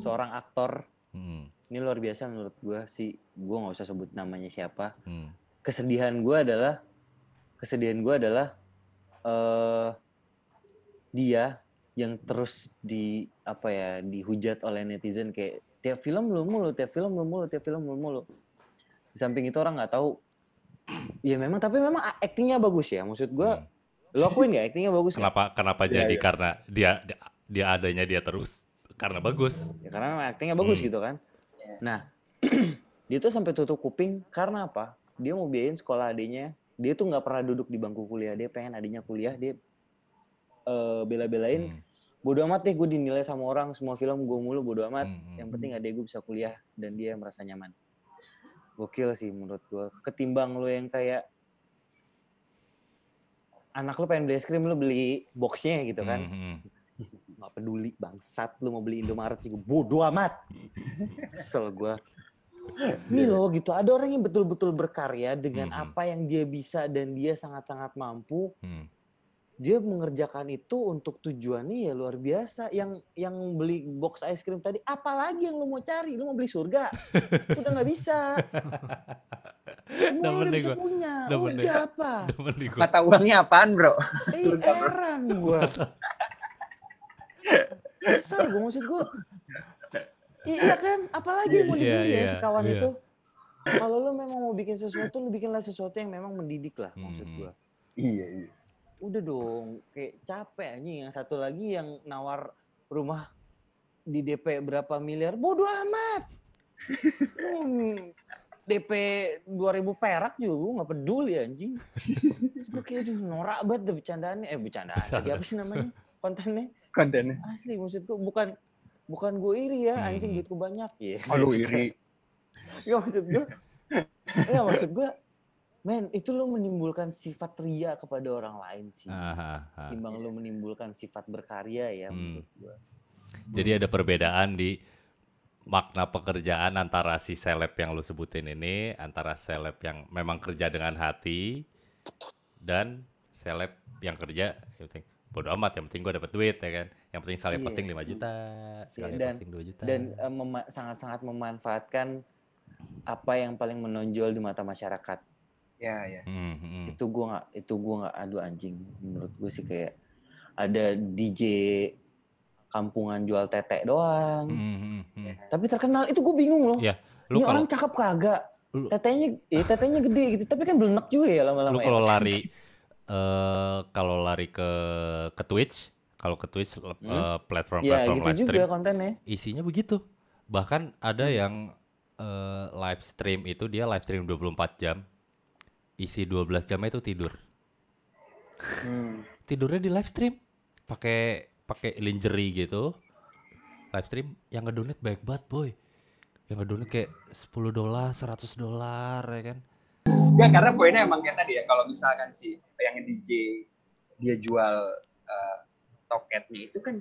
seorang aktor. Hmm, ini luar biasa menurut gue sih. Gue nggak usah sebut namanya siapa. Hmm. kesedihan gue adalah kesedihan gue adalah eh dia yang terus di apa ya dihujat oleh netizen. Kayak tiap film lu mulu tiap film lu mulu tiap film lu mulu di samping itu orang nggak tahu. (clears throat) Ya memang tapi memang aktingnya bagus ya. Maksud gue Hmm. lo akuin nggak aktingnya bagus? Kenapa kenapa Iya, jadi? iya. karena dia, dia dia adanya dia terus karena bagus. ya karena memang aktingnya bagus Hmm. gitu kan. Nah (clears throat) dia tuh sampai tutup kuping karena apa? Dia mau biayain sekolah adiknya. Dia tuh nggak pernah duduk di bangku kuliah. Dia pengen adiknya kuliah. Dia eh, bela-belain. Hmm, bodo amat deh gue dinilai sama orang. Semua film gue mulu bodo amat. Hmm, hmm. yang penting adek gue bisa kuliah dan dia merasa nyaman gokil sih menurut gua ketimbang lu yang kayak anak lu pengen beli es krim lu beli boxnya gitu kan Hmm, hmm. (laughs) nggak peduli bangsat lu mau beli Indomaret juga bodoh amat kesel gua ini loh gitu ada orang yang betul-betul berkarya dengan Mhm. apa yang dia bisa dan dia sangat-sangat mampu Hmm. Dia mengerjakan itu untuk tujuannya ya luar biasa yang yang beli box es krim tadi apalagi yang lu mau cari lu mau beli surga (laughs) udah nggak bisa semua udah bisa gua. punya Demen nih. udah apa (laughs) nih. Mata uangnya apaan bro? eh heran gua kesel gua maksud gua I- iya kan apalagi yang mau Iya, dibeli ya iya, si kawan iya. itu kalau lu memang mau bikin sesuatu lu bikinlah sesuatu yang memang mendidik lah maksud Hmm. gua Iya iya. Udah dong kayak capek anjing yang satu lagi yang nawar rumah di DP berapa miliar. Bodoh amat. Hmm, DP 2000 perak juga gue nggak peduli anjing. Gue kayak aduh norak banget deh bercandaannya. Eh bercandaan lagi apa sih namanya? Kontennya? Kontennya. asli maksud gue bukan bukan gue iri ya anjing Hmm. duitku banyak ya Oh lu iri. Nggak maksud gue Nggak maksud gue men itu lo menimbulkan sifat ria kepada orang lain sih Ah, ah, ah. timbang lu menimbulkan sifat berkarya ya Hmm. menurut gua. Jadi ada perbedaan di makna pekerjaan antara si seleb yang lu sebutin ini, antara seleb yang memang kerja dengan hati dan seleb yang kerja yang penting bodo amat yang penting gua dapat duit ya kan. Yang penting sekali Iya. posting 5 juta, sekali dan- posting 2 juta. Dan eh, mema- sangat-sangat memanfaatkan apa yang paling menonjol di mata masyarakat. Ya ya. Hmm, hmm. Itu gua nggak itu gua nggak adu anjing. Menurut gue sih kayak ada DJ kampungan jual tete doang. Hmm, hmm, hmm. Tapi terkenal itu gue bingung loh. Iya, Lu Ini kalau orang cakep kagak? Lu- Tetenya, eh, tetenya gede gitu. Tapi kan belenek juga ya lu lama-lama. ya. kalau (laughs) lari eh kalau lari ke ke Twitch, kalau ke Twitch eh, Ya platform-platform gitu live juga stream kontennya. isinya begitu. Bahkan ada Hmm. yang eh, live stream itu dia live stream 24 jam. Isi 12 jamnya itu tidur. Hmm. Tidurnya di live stream. Pakai pakai lingerie gitu. Live stream yang ngedonate baik banget, boy. Yang ngedonate kayak 10 dolar, 100 dolar ya kan. Enggak, karena poinnya emang kayak tadi ya, kalau misalkan si yang DJ dia jual eh, toketnya itu kan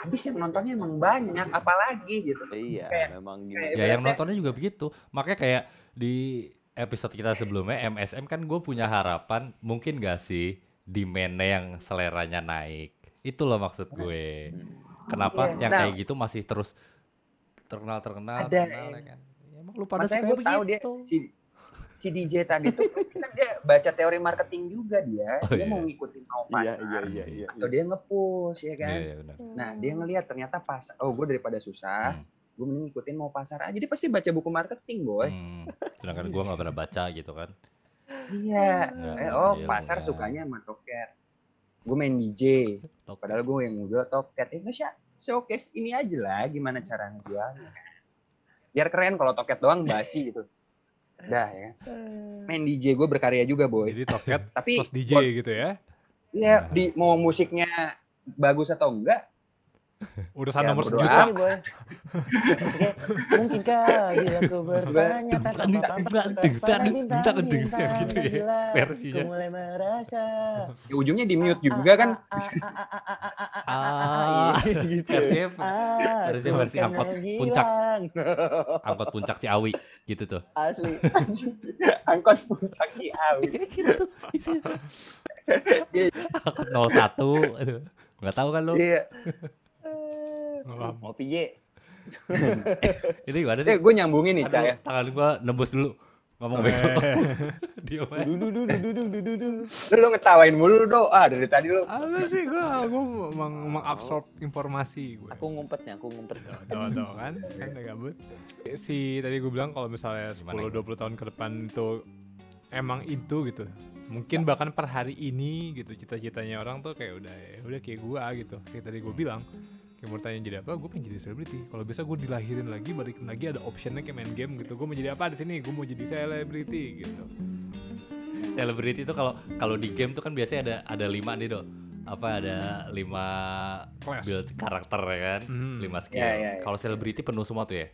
habis yang nontonnya emang banyak, apalagi gitu. Iya, Kayak- memang kayak- gimana. Ya yang nontonnya juga begitu. Makanya kayak di episode kita sebelumnya MSM kan gue punya harapan mungkin gak sih demandnya yang seleranya naik. Itu loh maksud gue. Kenapa Iya, yang nah. kayak gitu masih terus terkenal terkenal Ada terkenal yang- ya kan. Ya, emang lu pada suka gue tahu dia si si DJ tadi tuh kan dia baca teori marketing juga dia. Oh, dia iya. mau ngikutin mau Iya, pasar. iya, iya, iya. Atau dia nge-push ya kan. Iya, iya benar. Nah, dia ngelihat ternyata pas oh gue daripada susah, Hmm. Gue mending ngikutin mau pasar aja. Dia pasti baca buku marketing, boy. Hmm. Sedangkan gue gak pernah baca gitu kan. Iya. Nggak Eh, oh, pasar kan. sukanya sama toket. Gue main DJ, Tok- padahal gue yang jual toket. Eh, sih, showcase ini aja lah gimana cara ngejualnya. Biar keren kalau toket doang basi gitu. Dah ya. Main DJ gue berkarya juga, boy. Jadi toket Tapi plus DJ gitu ya. Iya, di mau musiknya bagus atau enggak, Urusan Ya, nomor sejuta. Mungkinkah bila ku bertanya tanpa Enggak, enggak, enggak, enggak, bintang-bintang enggak, gitu ya, versinya. Mulai merasa ya ujungnya di mute juga kan. Ah, gitu. Ah, versi- kan angkot puncak. angkot puncak Ciawi gitu tuh. Asli. Angkot puncak Ciawi. gitu isinya. Iya. Angkot 01. Aduh, Nggak tahu kan lu? Iya. Ngopi J. (laughs) Ini gimana Eh, sih? gue nyambungin nih, Cah ya. tangan gua nembus dulu. Ngomong bego. Eh, Diam aja. Dudu dudu dudu dudu dudu. Lu, lu ngetawain mulu do. Ah, dari tadi lu. Apa sih gua gua meng mengabsorb informasi gue. Aku ngumpetnya, aku ngumpet. Tahu tahu kan? Kan udah gabut. Si tadi gue bilang kalau misalnya 10 Gimana, 20 tahun ke depan itu emang itu gitu. Mungkin bahkan per hari ini gitu cita-citanya orang tuh kayak udah ya udah kayak gua gitu. Kayak tadi gue bilang kayak mau tanya jadi apa, gue pengen jadi selebriti. Kalau bisa gue dilahirin lagi, balikin lagi ada optionnya kayak main game gitu. Gue mau jadi apa di sini? Gue mau jadi selebriti gitu. Celebrity itu kalau kalau di game tuh kan biasanya ada ada lima nih do. Apa ada lima Kelas. build karakter ya kan? Hmm. Lima skill. Ya, ya, ya. Kalau celebrity penuh semua tuh ya.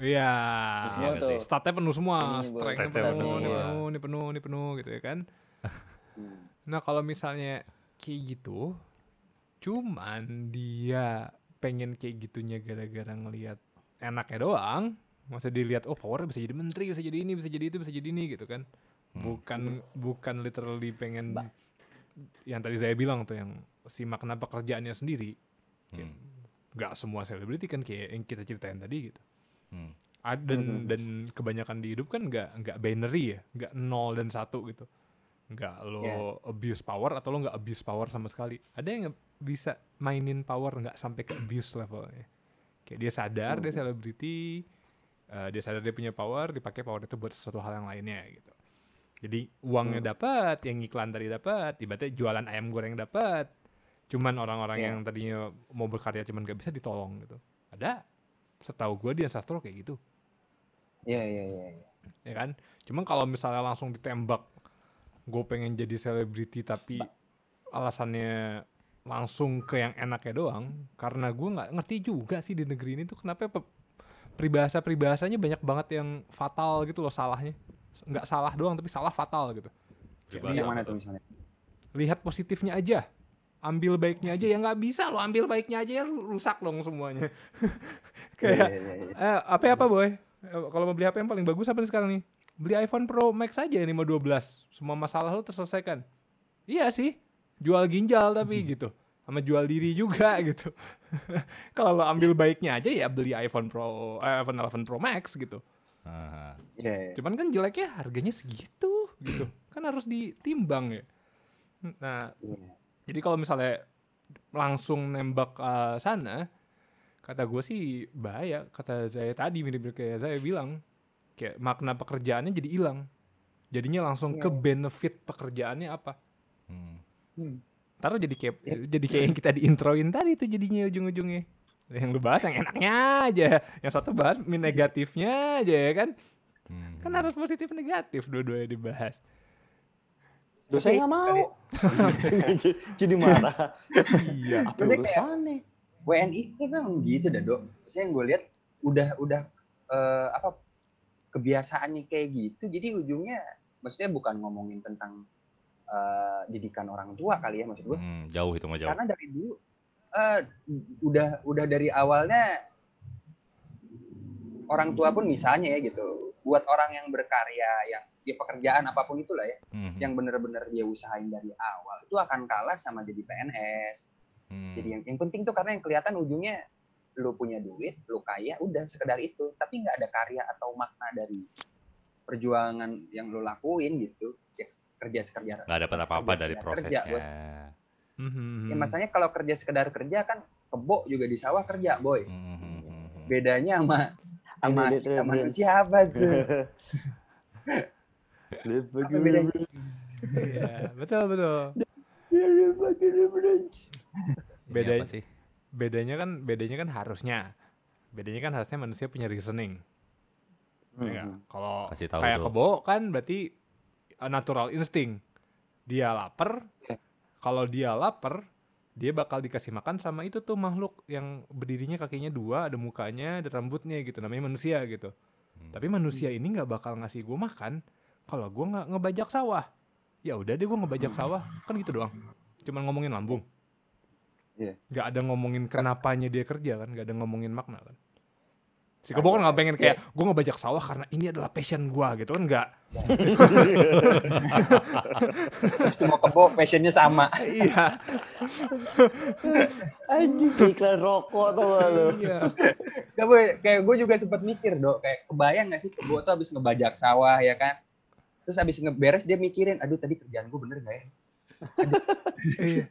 Iya. Iya sih. Statnya penuh semua, Ini, Bu. strength Statnya penuh, penuh ini penuh, ini penuh, ini penuh gitu ya kan. Hmm. Nah kalau misalnya kayak gitu, cuman dia pengen kayak gitunya gara-gara ngelihat enaknya doang, masa dilihat oh powernya bisa jadi menteri, bisa jadi ini, bisa jadi itu, bisa jadi ini gitu kan. Hmm. Bukan bukan literally pengen yang tadi saya bilang tuh yang si makna pekerjaannya sendiri. Kayak Hmm. nggak semua selebriti kan kayak yang kita ceritain tadi gitu. Hmm. Ad- dan Mhm. dan kebanyakan di hidup kan nggak nggak binary ya nggak nol dan satu gitu nggak lo Yeah. abuse power atau lo nggak abuse power sama sekali ada yang bisa mainin power nggak sampai ke abuse levelnya. Kayak dia sadar dia selebriti eh, dia sadar dia punya power dipakai power itu buat sesuatu hal yang lainnya gitu. Jadi uangnya dapat yang iklan tadi dapat ibaratnya jualan ayam goreng dapat. Cuman orang-orang Yeah. yang tadinya mau berkarya cuman gak bisa ditolong gitu. Ada setahu gue dia sastro kayak gitu. Iya iya iya. iya. ya kan? Cuman kalau misalnya langsung ditembak gue pengen jadi selebriti tapi alasannya langsung ke yang enaknya doang karena gue nggak ngerti juga sih di negeri ini tuh kenapa pe- peribahasa peribahasanya banyak banget yang fatal gitu loh salahnya nggak salah doang tapi salah fatal gitu Peribahasa Yang mana tuh? misalnya? lihat positifnya aja ambil baiknya aja ya nggak bisa lo ambil baiknya aja ya ru- rusak dong semuanya (laughs) kayak Iya, iya, iya. Eh, apa apa boy? Eh, Kalau mau beli HP yang paling bagus apa nih sekarang nih? Beli iPhone Pro Max aja nih mau 12. Semua masalah lu terselesaikan. Iya sih, jual ginjal tapi gitu. Sama jual diri juga (laughs) gitu. Kalau lo ambil baiknya aja ya beli iPhone Pro eh, iPhone 11 Pro Max gitu. Aha. Iya, iya. Cuman kan jeleknya harganya segitu gitu. (clears throat) Kan harus ditimbang ya. Nah, Iya. jadi kalau misalnya langsung nembak eh, sana, kata gue sih bahaya. Kata saya tadi mirip-mirip kayak saya bilang, kayak makna pekerjaannya jadi hilang. Jadinya langsung ke benefit pekerjaannya apa? Hmm. Hmm. Taruh jadi kayak jadi kayak yang kita diintroin tadi itu jadinya ujung-ujungnya. Yang lu bahas yang enaknya aja, yang satu bahas min negatifnya aja ya kan? Hmm. Kan harus positif negatif dua-duanya dibahas. Dosa nggak mau. (laughs) Jadi marah. Iya. Apa urusannya? WNI itu memang gitu dah dok. Maksudnya yang gue lihat udah udah eh, apa kebiasaannya kayak gitu. Jadi ujungnya maksudnya bukan ngomongin tentang eh, didikan orang tua kali ya maksud gue. Hmm, jauh itu mah jauh. Karena dari dulu eh, udah udah dari awalnya orang tua pun misalnya ya gitu. Buat orang yang berkarya yang ya pekerjaan apa pun itulah ya, Hmm. yang bener-bener dia usahain dari awal itu akan kalah sama jadi PNS, Hmm. jadi yang, yang penting tuh karena yang kelihatan ujungnya lu punya duit, lu kaya, udah sekedar itu. Tapi nggak ada karya atau makna dari perjuangan yang lu lakuin gitu. Ya, kerja sekerja. nggak dapat apa-apa dari prosesnya. Kerja, boy. Mhm. ya, masanya kalau kerja sekedar kerja kan kebo juga di sawah kerja, boy. Hmm, hmm, hmm, hmm. Bedanya sama sama Ini kita manusia apa tuh? Apa bedanya? Iya, betul betul. Ini Beda apa sih? bedanya kan bedanya kan harusnya bedanya kan harusnya manusia punya reasoning. ya nggak? Hmm. Kalau Kasih tahu kayak kebo kan berarti natural insting. Dia lapar. Iya. Kalau dia lapar, dia bakal dikasih makan sama itu tuh makhluk yang berdirinya kakinya dua, ada mukanya, ada rambutnya gitu. Namanya manusia gitu. Hmm. Tapi manusia ini nggak bakal ngasih gue makan kalau gue nggak ngebajak sawah. Ya udah deh gue ngebajak sawah, kan gitu doang. Cuman ngomongin lambung. Iya. Nggak ada ngomongin kenapanya dia kerja kan, nggak ada ngomongin makna kan. Si kebo kan nggak pengen kayak gue ngebajak sawah karena ini adalah passion gue gitu kan nggak. Semua kebo passionnya sama. iya, Anjing kayak iklan rokok tuh gak lu. iya. Gak boy, kayak gue juga sempat mikir dok, kayak kebayang gak sih kebo tuh habis ngebajak sawah ya kan? Terus habis ngeberes dia mikirin, aduh tadi kerjaan gue bener gak ya? Iya.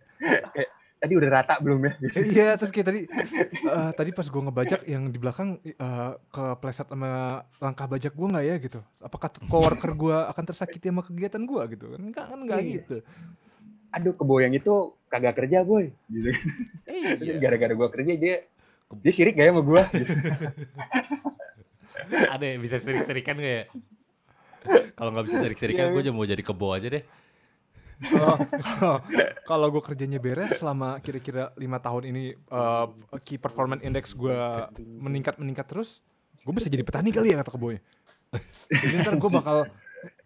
Tadi udah rata belum ya? Gitu. (laughs) Iya, terus kayak tadi eh, tadi pas gue ngebajak yang di belakang eh, kepleset sama langkah bajak gue nggak ya gitu. Apakah coworker gue akan tersakiti sama kegiatan gue gitu kan? Enggak kan enggak Iya. gitu. Aduh kebo yang itu kagak kerja boy. Gitu. Iya. (laughs) Gara-gara gue kerja dia dia sirik gak ya sama gue? (laughs) Ada yang bisa serik-serikan gak ya? Kalau nggak bisa serik-serikan, gue mau jadi kebo aja deh. Kalau kalau- gue kerjanya beres selama kira-kira lima tahun ini eh, key performance index gue meningkat meningkat terus, gue bisa jadi petani kali ya kata kebonya jadi ntar gue bakal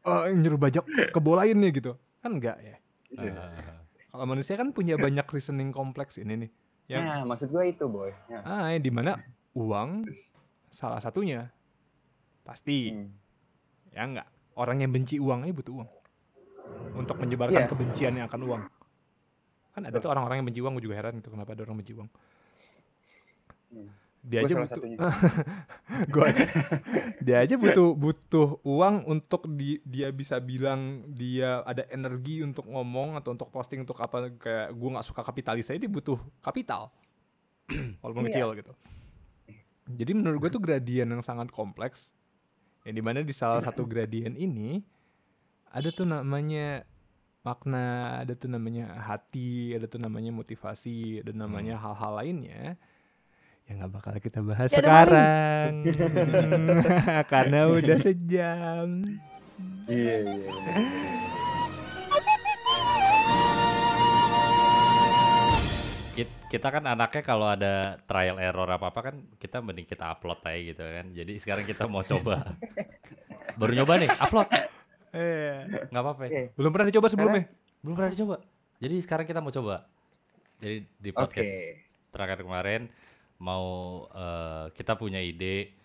uh, nyuruh bajak kebo lain nih gitu kan enggak ya Ah. kalau manusia kan punya banyak reasoning kompleks ini nih yang Nah, maksud gue itu boy. Ya. ah yang di mana uang salah satunya pasti Hmm. ya enggak orang yang benci uang aja butuh uang untuk menyebarkan Iya. kebencian yang akan uang. Kan ada tuh orang-orang yang benci uang gue juga heran itu kenapa ada orang benci uang Hmm. dia Gua aja butuh (laughs) gua aja. (laughs) Dia aja butuh butuh uang untuk di, dia bisa bilang dia ada energi untuk ngomong atau untuk posting untuk apa kayak gue nggak suka kapitalis saya dia butuh kapital. (clears throat) Walaupun Iya. kecil gitu. Jadi menurut gue tuh gradien yang sangat kompleks yang di mana di salah satu gradien ini ada tuh namanya makna ada tuh namanya hati ada tuh namanya motivasi ada namanya hal-hal lainnya yang nggak bakal kita bahas Ya, sekarang (laughs) karena udah sejam Iya iya. iya. Kit- Kita kan anaknya kalau ada trial error apa-apa kan kita mending kita upload aja gitu kan. Jadi sekarang kita mau coba. (laughs) Baru nyoba nih, upload. Eh, nggak apa-apa. Oke. belum pernah dicoba sebelumnya Belum pernah dicoba. Jadi sekarang kita mau coba. Jadi di podcast terakhir kemarin mau eh, kita punya ide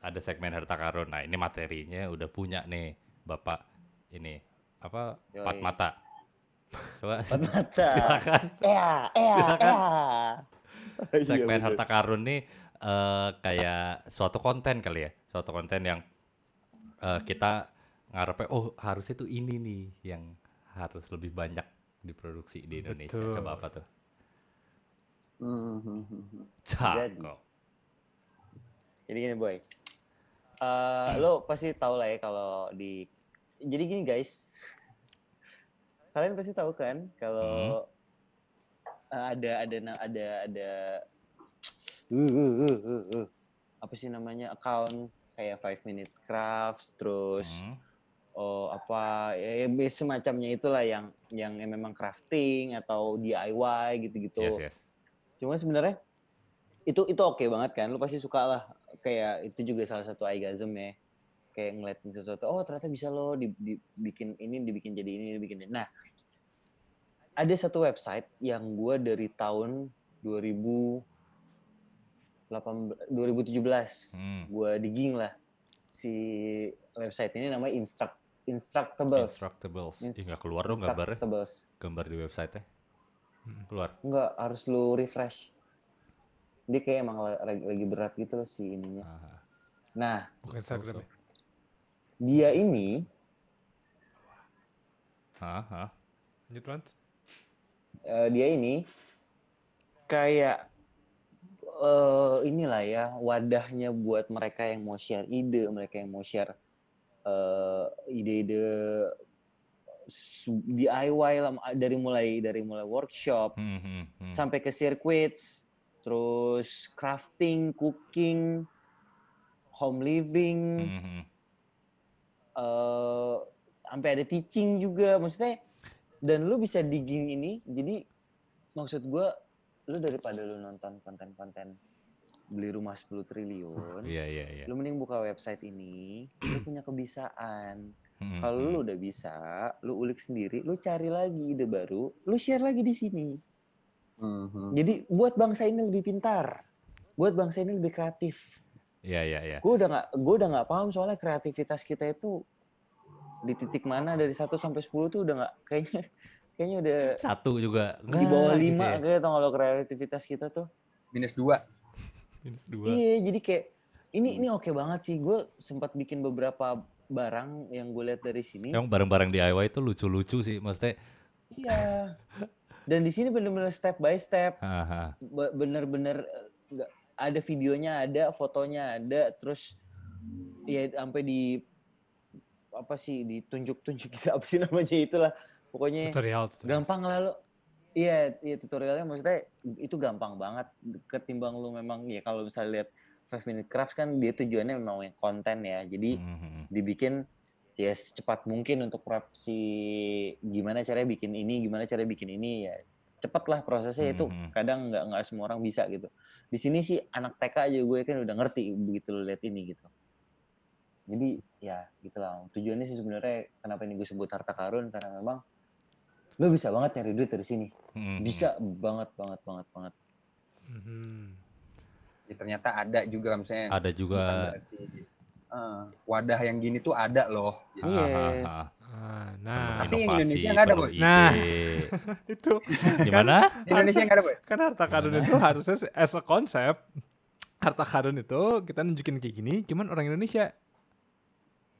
ada segmen harta karun. Nah, ini materinya udah punya nih, Bapak. Ini apa? Empat mata. Coba Empat mata. (laughs) silakan. Ea, ea, Silakan. ea. (laughs) segmen Iya, harta karun nih eh, kayak suatu konten kali ya suatu konten yang eh, kita ngarepnya oh harusnya tuh ini nih yang harus lebih banyak diproduksi di Indonesia Betul. coba apa tuh Hmm, hmm, hmm, hmm. cakep Jadi gini boy, Eh lo pasti tahu lah ya kalau di, jadi gini guys, kalian pasti tahu kan kalau eh, ada ada ada ada uh, uh, uh, uh, uh. apa sih namanya account kayak five minute crafts terus Hmm, oh apa ya, ya semacamnya itulah yang yang yang memang crafting atau DIY gitu-gitu. yes yes Cuma sebenarnya itu itu oke banget kan, lu pasti suka lah. Kayak itu juga salah satu orgasm ya. Kayak ngeliatin sesuatu, oh ternyata bisa lo di- dibikin ini, dibikin jadi ini, dibikin ini. Nah, ada satu website yang gua dari tahun 2018, 2017 Hmm, gua digging lah si website ini namanya Instruct Instructables. Instructables Ins- Ih, nggak keluar dong gambarnya Instructables. gambar di website Hmm. keluar Enggak, harus lu refresh. Dia kayak emang la- lagi, lagi berat gitu loh si ininya. Ah, Nah, bukan Instagram ya dia ini hah, hah. lanjut Lans. eh, dia ini kayak eh inilah ya wadahnya buat mereka yang mau share ide, mereka yang mau share ide-ide su- DIY lah dari mulai dari mulai workshop Hmm, hmm, hmm. sampai ke circuits, terus crafting, cooking, home living, Hmm, hmm. eh sampai ada teaching juga maksudnya dan lu bisa digging ini jadi maksud gua lu daripada lu nonton konten-konten beli rumah 10 triliun iya iya iya lu mending buka website ini lu (clears throat) punya kebiasaan Hmm, kalau hmm. lu udah bisa lu ulik sendiri lu cari lagi ide baru lu share lagi di sini Hmm, hmm. jadi buat bangsa ini lebih pintar buat bangsa ini lebih kreatif iya iya iya gue udah nggak gue udah nggak paham soalnya kreativitas kita itu di titik mana dari 1 sampai 10 tuh udah nggak kayaknya (laughs) kayaknya udah satu juga di bawah Nggak, gitu lima ya. kayak tau kalau kreativitas kita tuh Minus dua. Minus dua. Iya jadi kayak ini ini oke banget sih. Gue sempat bikin beberapa barang yang gue lihat dari sini. Yang barang-barang DIY itu lucu-lucu sih maksudnya. Iya. Dan di sini bener-bener step by step. Bener-bener eh, nggak ada videonya ada fotonya ada. Terus ya sampai di apa sih ditunjuk-tunjuk gitu (laughs) apa sih namanya itulah. Pokoknya tutorial, tutorial. gampang lah lo iya iya tutorialnya maksudnya itu gampang banget. Ketimbang lu memang ya kalau misalnya lihat five minute crafts kan dia tujuannya memang konten ya. Jadi Hmm, hmm, hmm. dibikin ya secepat mungkin untuk craft si gimana caranya bikin ini gimana cara bikin ini ya cepet lah prosesnya itu Mhm. kadang nggak nggak semua orang bisa gitu. Di sini sih anak TK aja gue kan udah ngerti begitu lo lihat ini gitu. Jadi ya gitulah tujuannya sih sebenarnya kenapa ini gue sebut harta karun? Karena memang lo bisa banget nyari duit dari sini Mhm. bisa banget banget banget banget Mhm. Ya, ternyata ada juga misalnya Ada juga. berarti, eh, wadah yang gini tuh ada loh. Iya. Ah, Penuh nah Tapi yang inovasi, Indonesia nggak ada, Boy. Nah. (laughs) itu Gimana? Di Indonesia nggak ada boy. kan harta karun itu harusnya se- as a konsep harta karun itu kita nunjukin kayak gini cuman orang Indonesia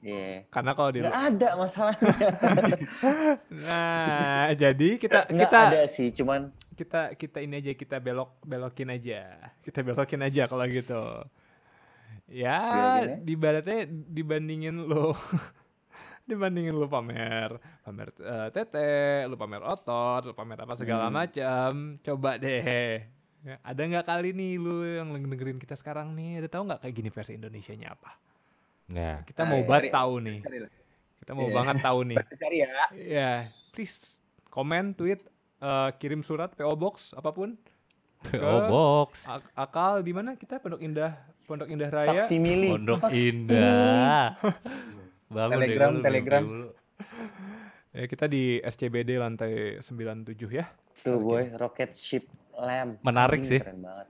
Iya. karena kalau di nggak ada masalahnya. (laughs) Nah jadi kita nggak kita ada sih cuman kita kita ini aja kita belok belokin aja. Kita belokin aja kalau gitu. Ya Belokin ya? dibaratnya dibandingin lo (laughs) dibandingin lu pamer pamer eh, tete lu pamer otot lu pamer apa segala Hmm. macam coba deh. Ya, ada nggak kali nih lu yang dengerin kita sekarang nih? Ada tahu nggak kayak gini versi Indonesianya apa Ya. kita Nah, mau ya, banget cari- tahu nih Cari kita mau Iya. banget tahu (laughs) nih cari ya. ya please komen tweet eh, kirim surat PO box apa pun PO Box. Ak- akal di mana kita Pondok Indah Pondok Indah Raya faksi milih Pondok Faksi Indah. Bangun Telegram, dulu, Telegram. dulu. ya kita di SCBD lantai 97 ya tuh boy rocket ship lamp Menarik sih. keren banget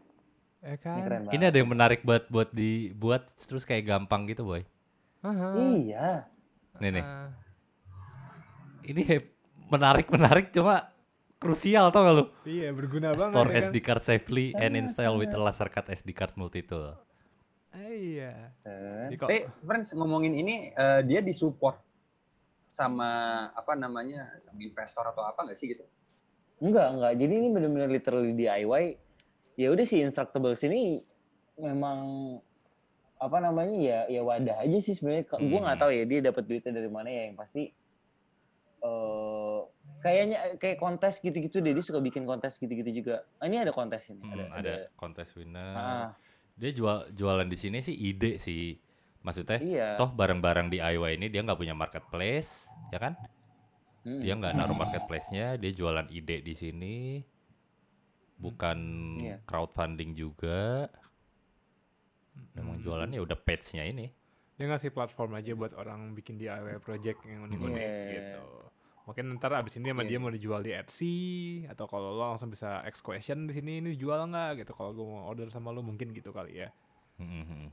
ya ini kan keren banget Ini ada yang menarik buat buat dibuat terus kayak gampang gitu, boy. Aha. iya Nih nih. Ini menarik menarik cuma krusial tau gak lu? iya berguna banget Store ya kan? SD card safely and Sangat, install with a laser card SD card multi tool. Ah, iya Eh, Jadi kok- Tapi friends ngomongin ini eh, dia disupport sama apa namanya sama investor atau apa nggak sih gitu? enggak enggak jadi ini benar-benar literally DIY ya udah sih instructables ini memang apa namanya ya ya wadah aja sih sebenarnya gue nggak Hmm. tahu ya dia dapat duitnya dari mana ya yang pasti eh kayaknya kayak kontes gitu-gitu deh dia suka bikin kontes gitu-gitu juga ah, ini ada kontes ini Hmm, ada, ada, ada kontes winner. ah, Dia jual jualan di sini sih ide sih. Maksudnya iya toh barang-barang DIY ini dia nggak punya marketplace, ya kan? Hmm. Dia nggak naruh marketplace-nya, dia jualan ide di sini. Bukan Iya. crowdfunding juga. Memang Hmm. jualannya udah page-nya ini. dia ngasih platform aja buat orang bikin DIY project yang unik-unik Iya. gitu mungkin ntar abis ini sama dia Iya. mau dijual di Etsy atau kalau lo langsung bisa ask question di sini ini dijual nggak gitu kalau gue mau order sama lo mungkin gitu kali ya Mhm.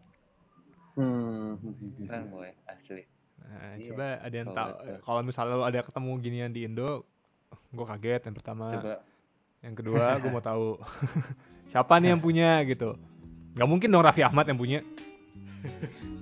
Hmm. keren boy asli nah, Iya, coba ada yang kalau tahu kalau misalnya lo ada ketemu ginian di Indo gue kaget yang pertama coba yang kedua gue mau tahu (laughs) siapa nih yang punya gitu. Nggak mungkin dong Raffi Ahmad yang punya (laughs)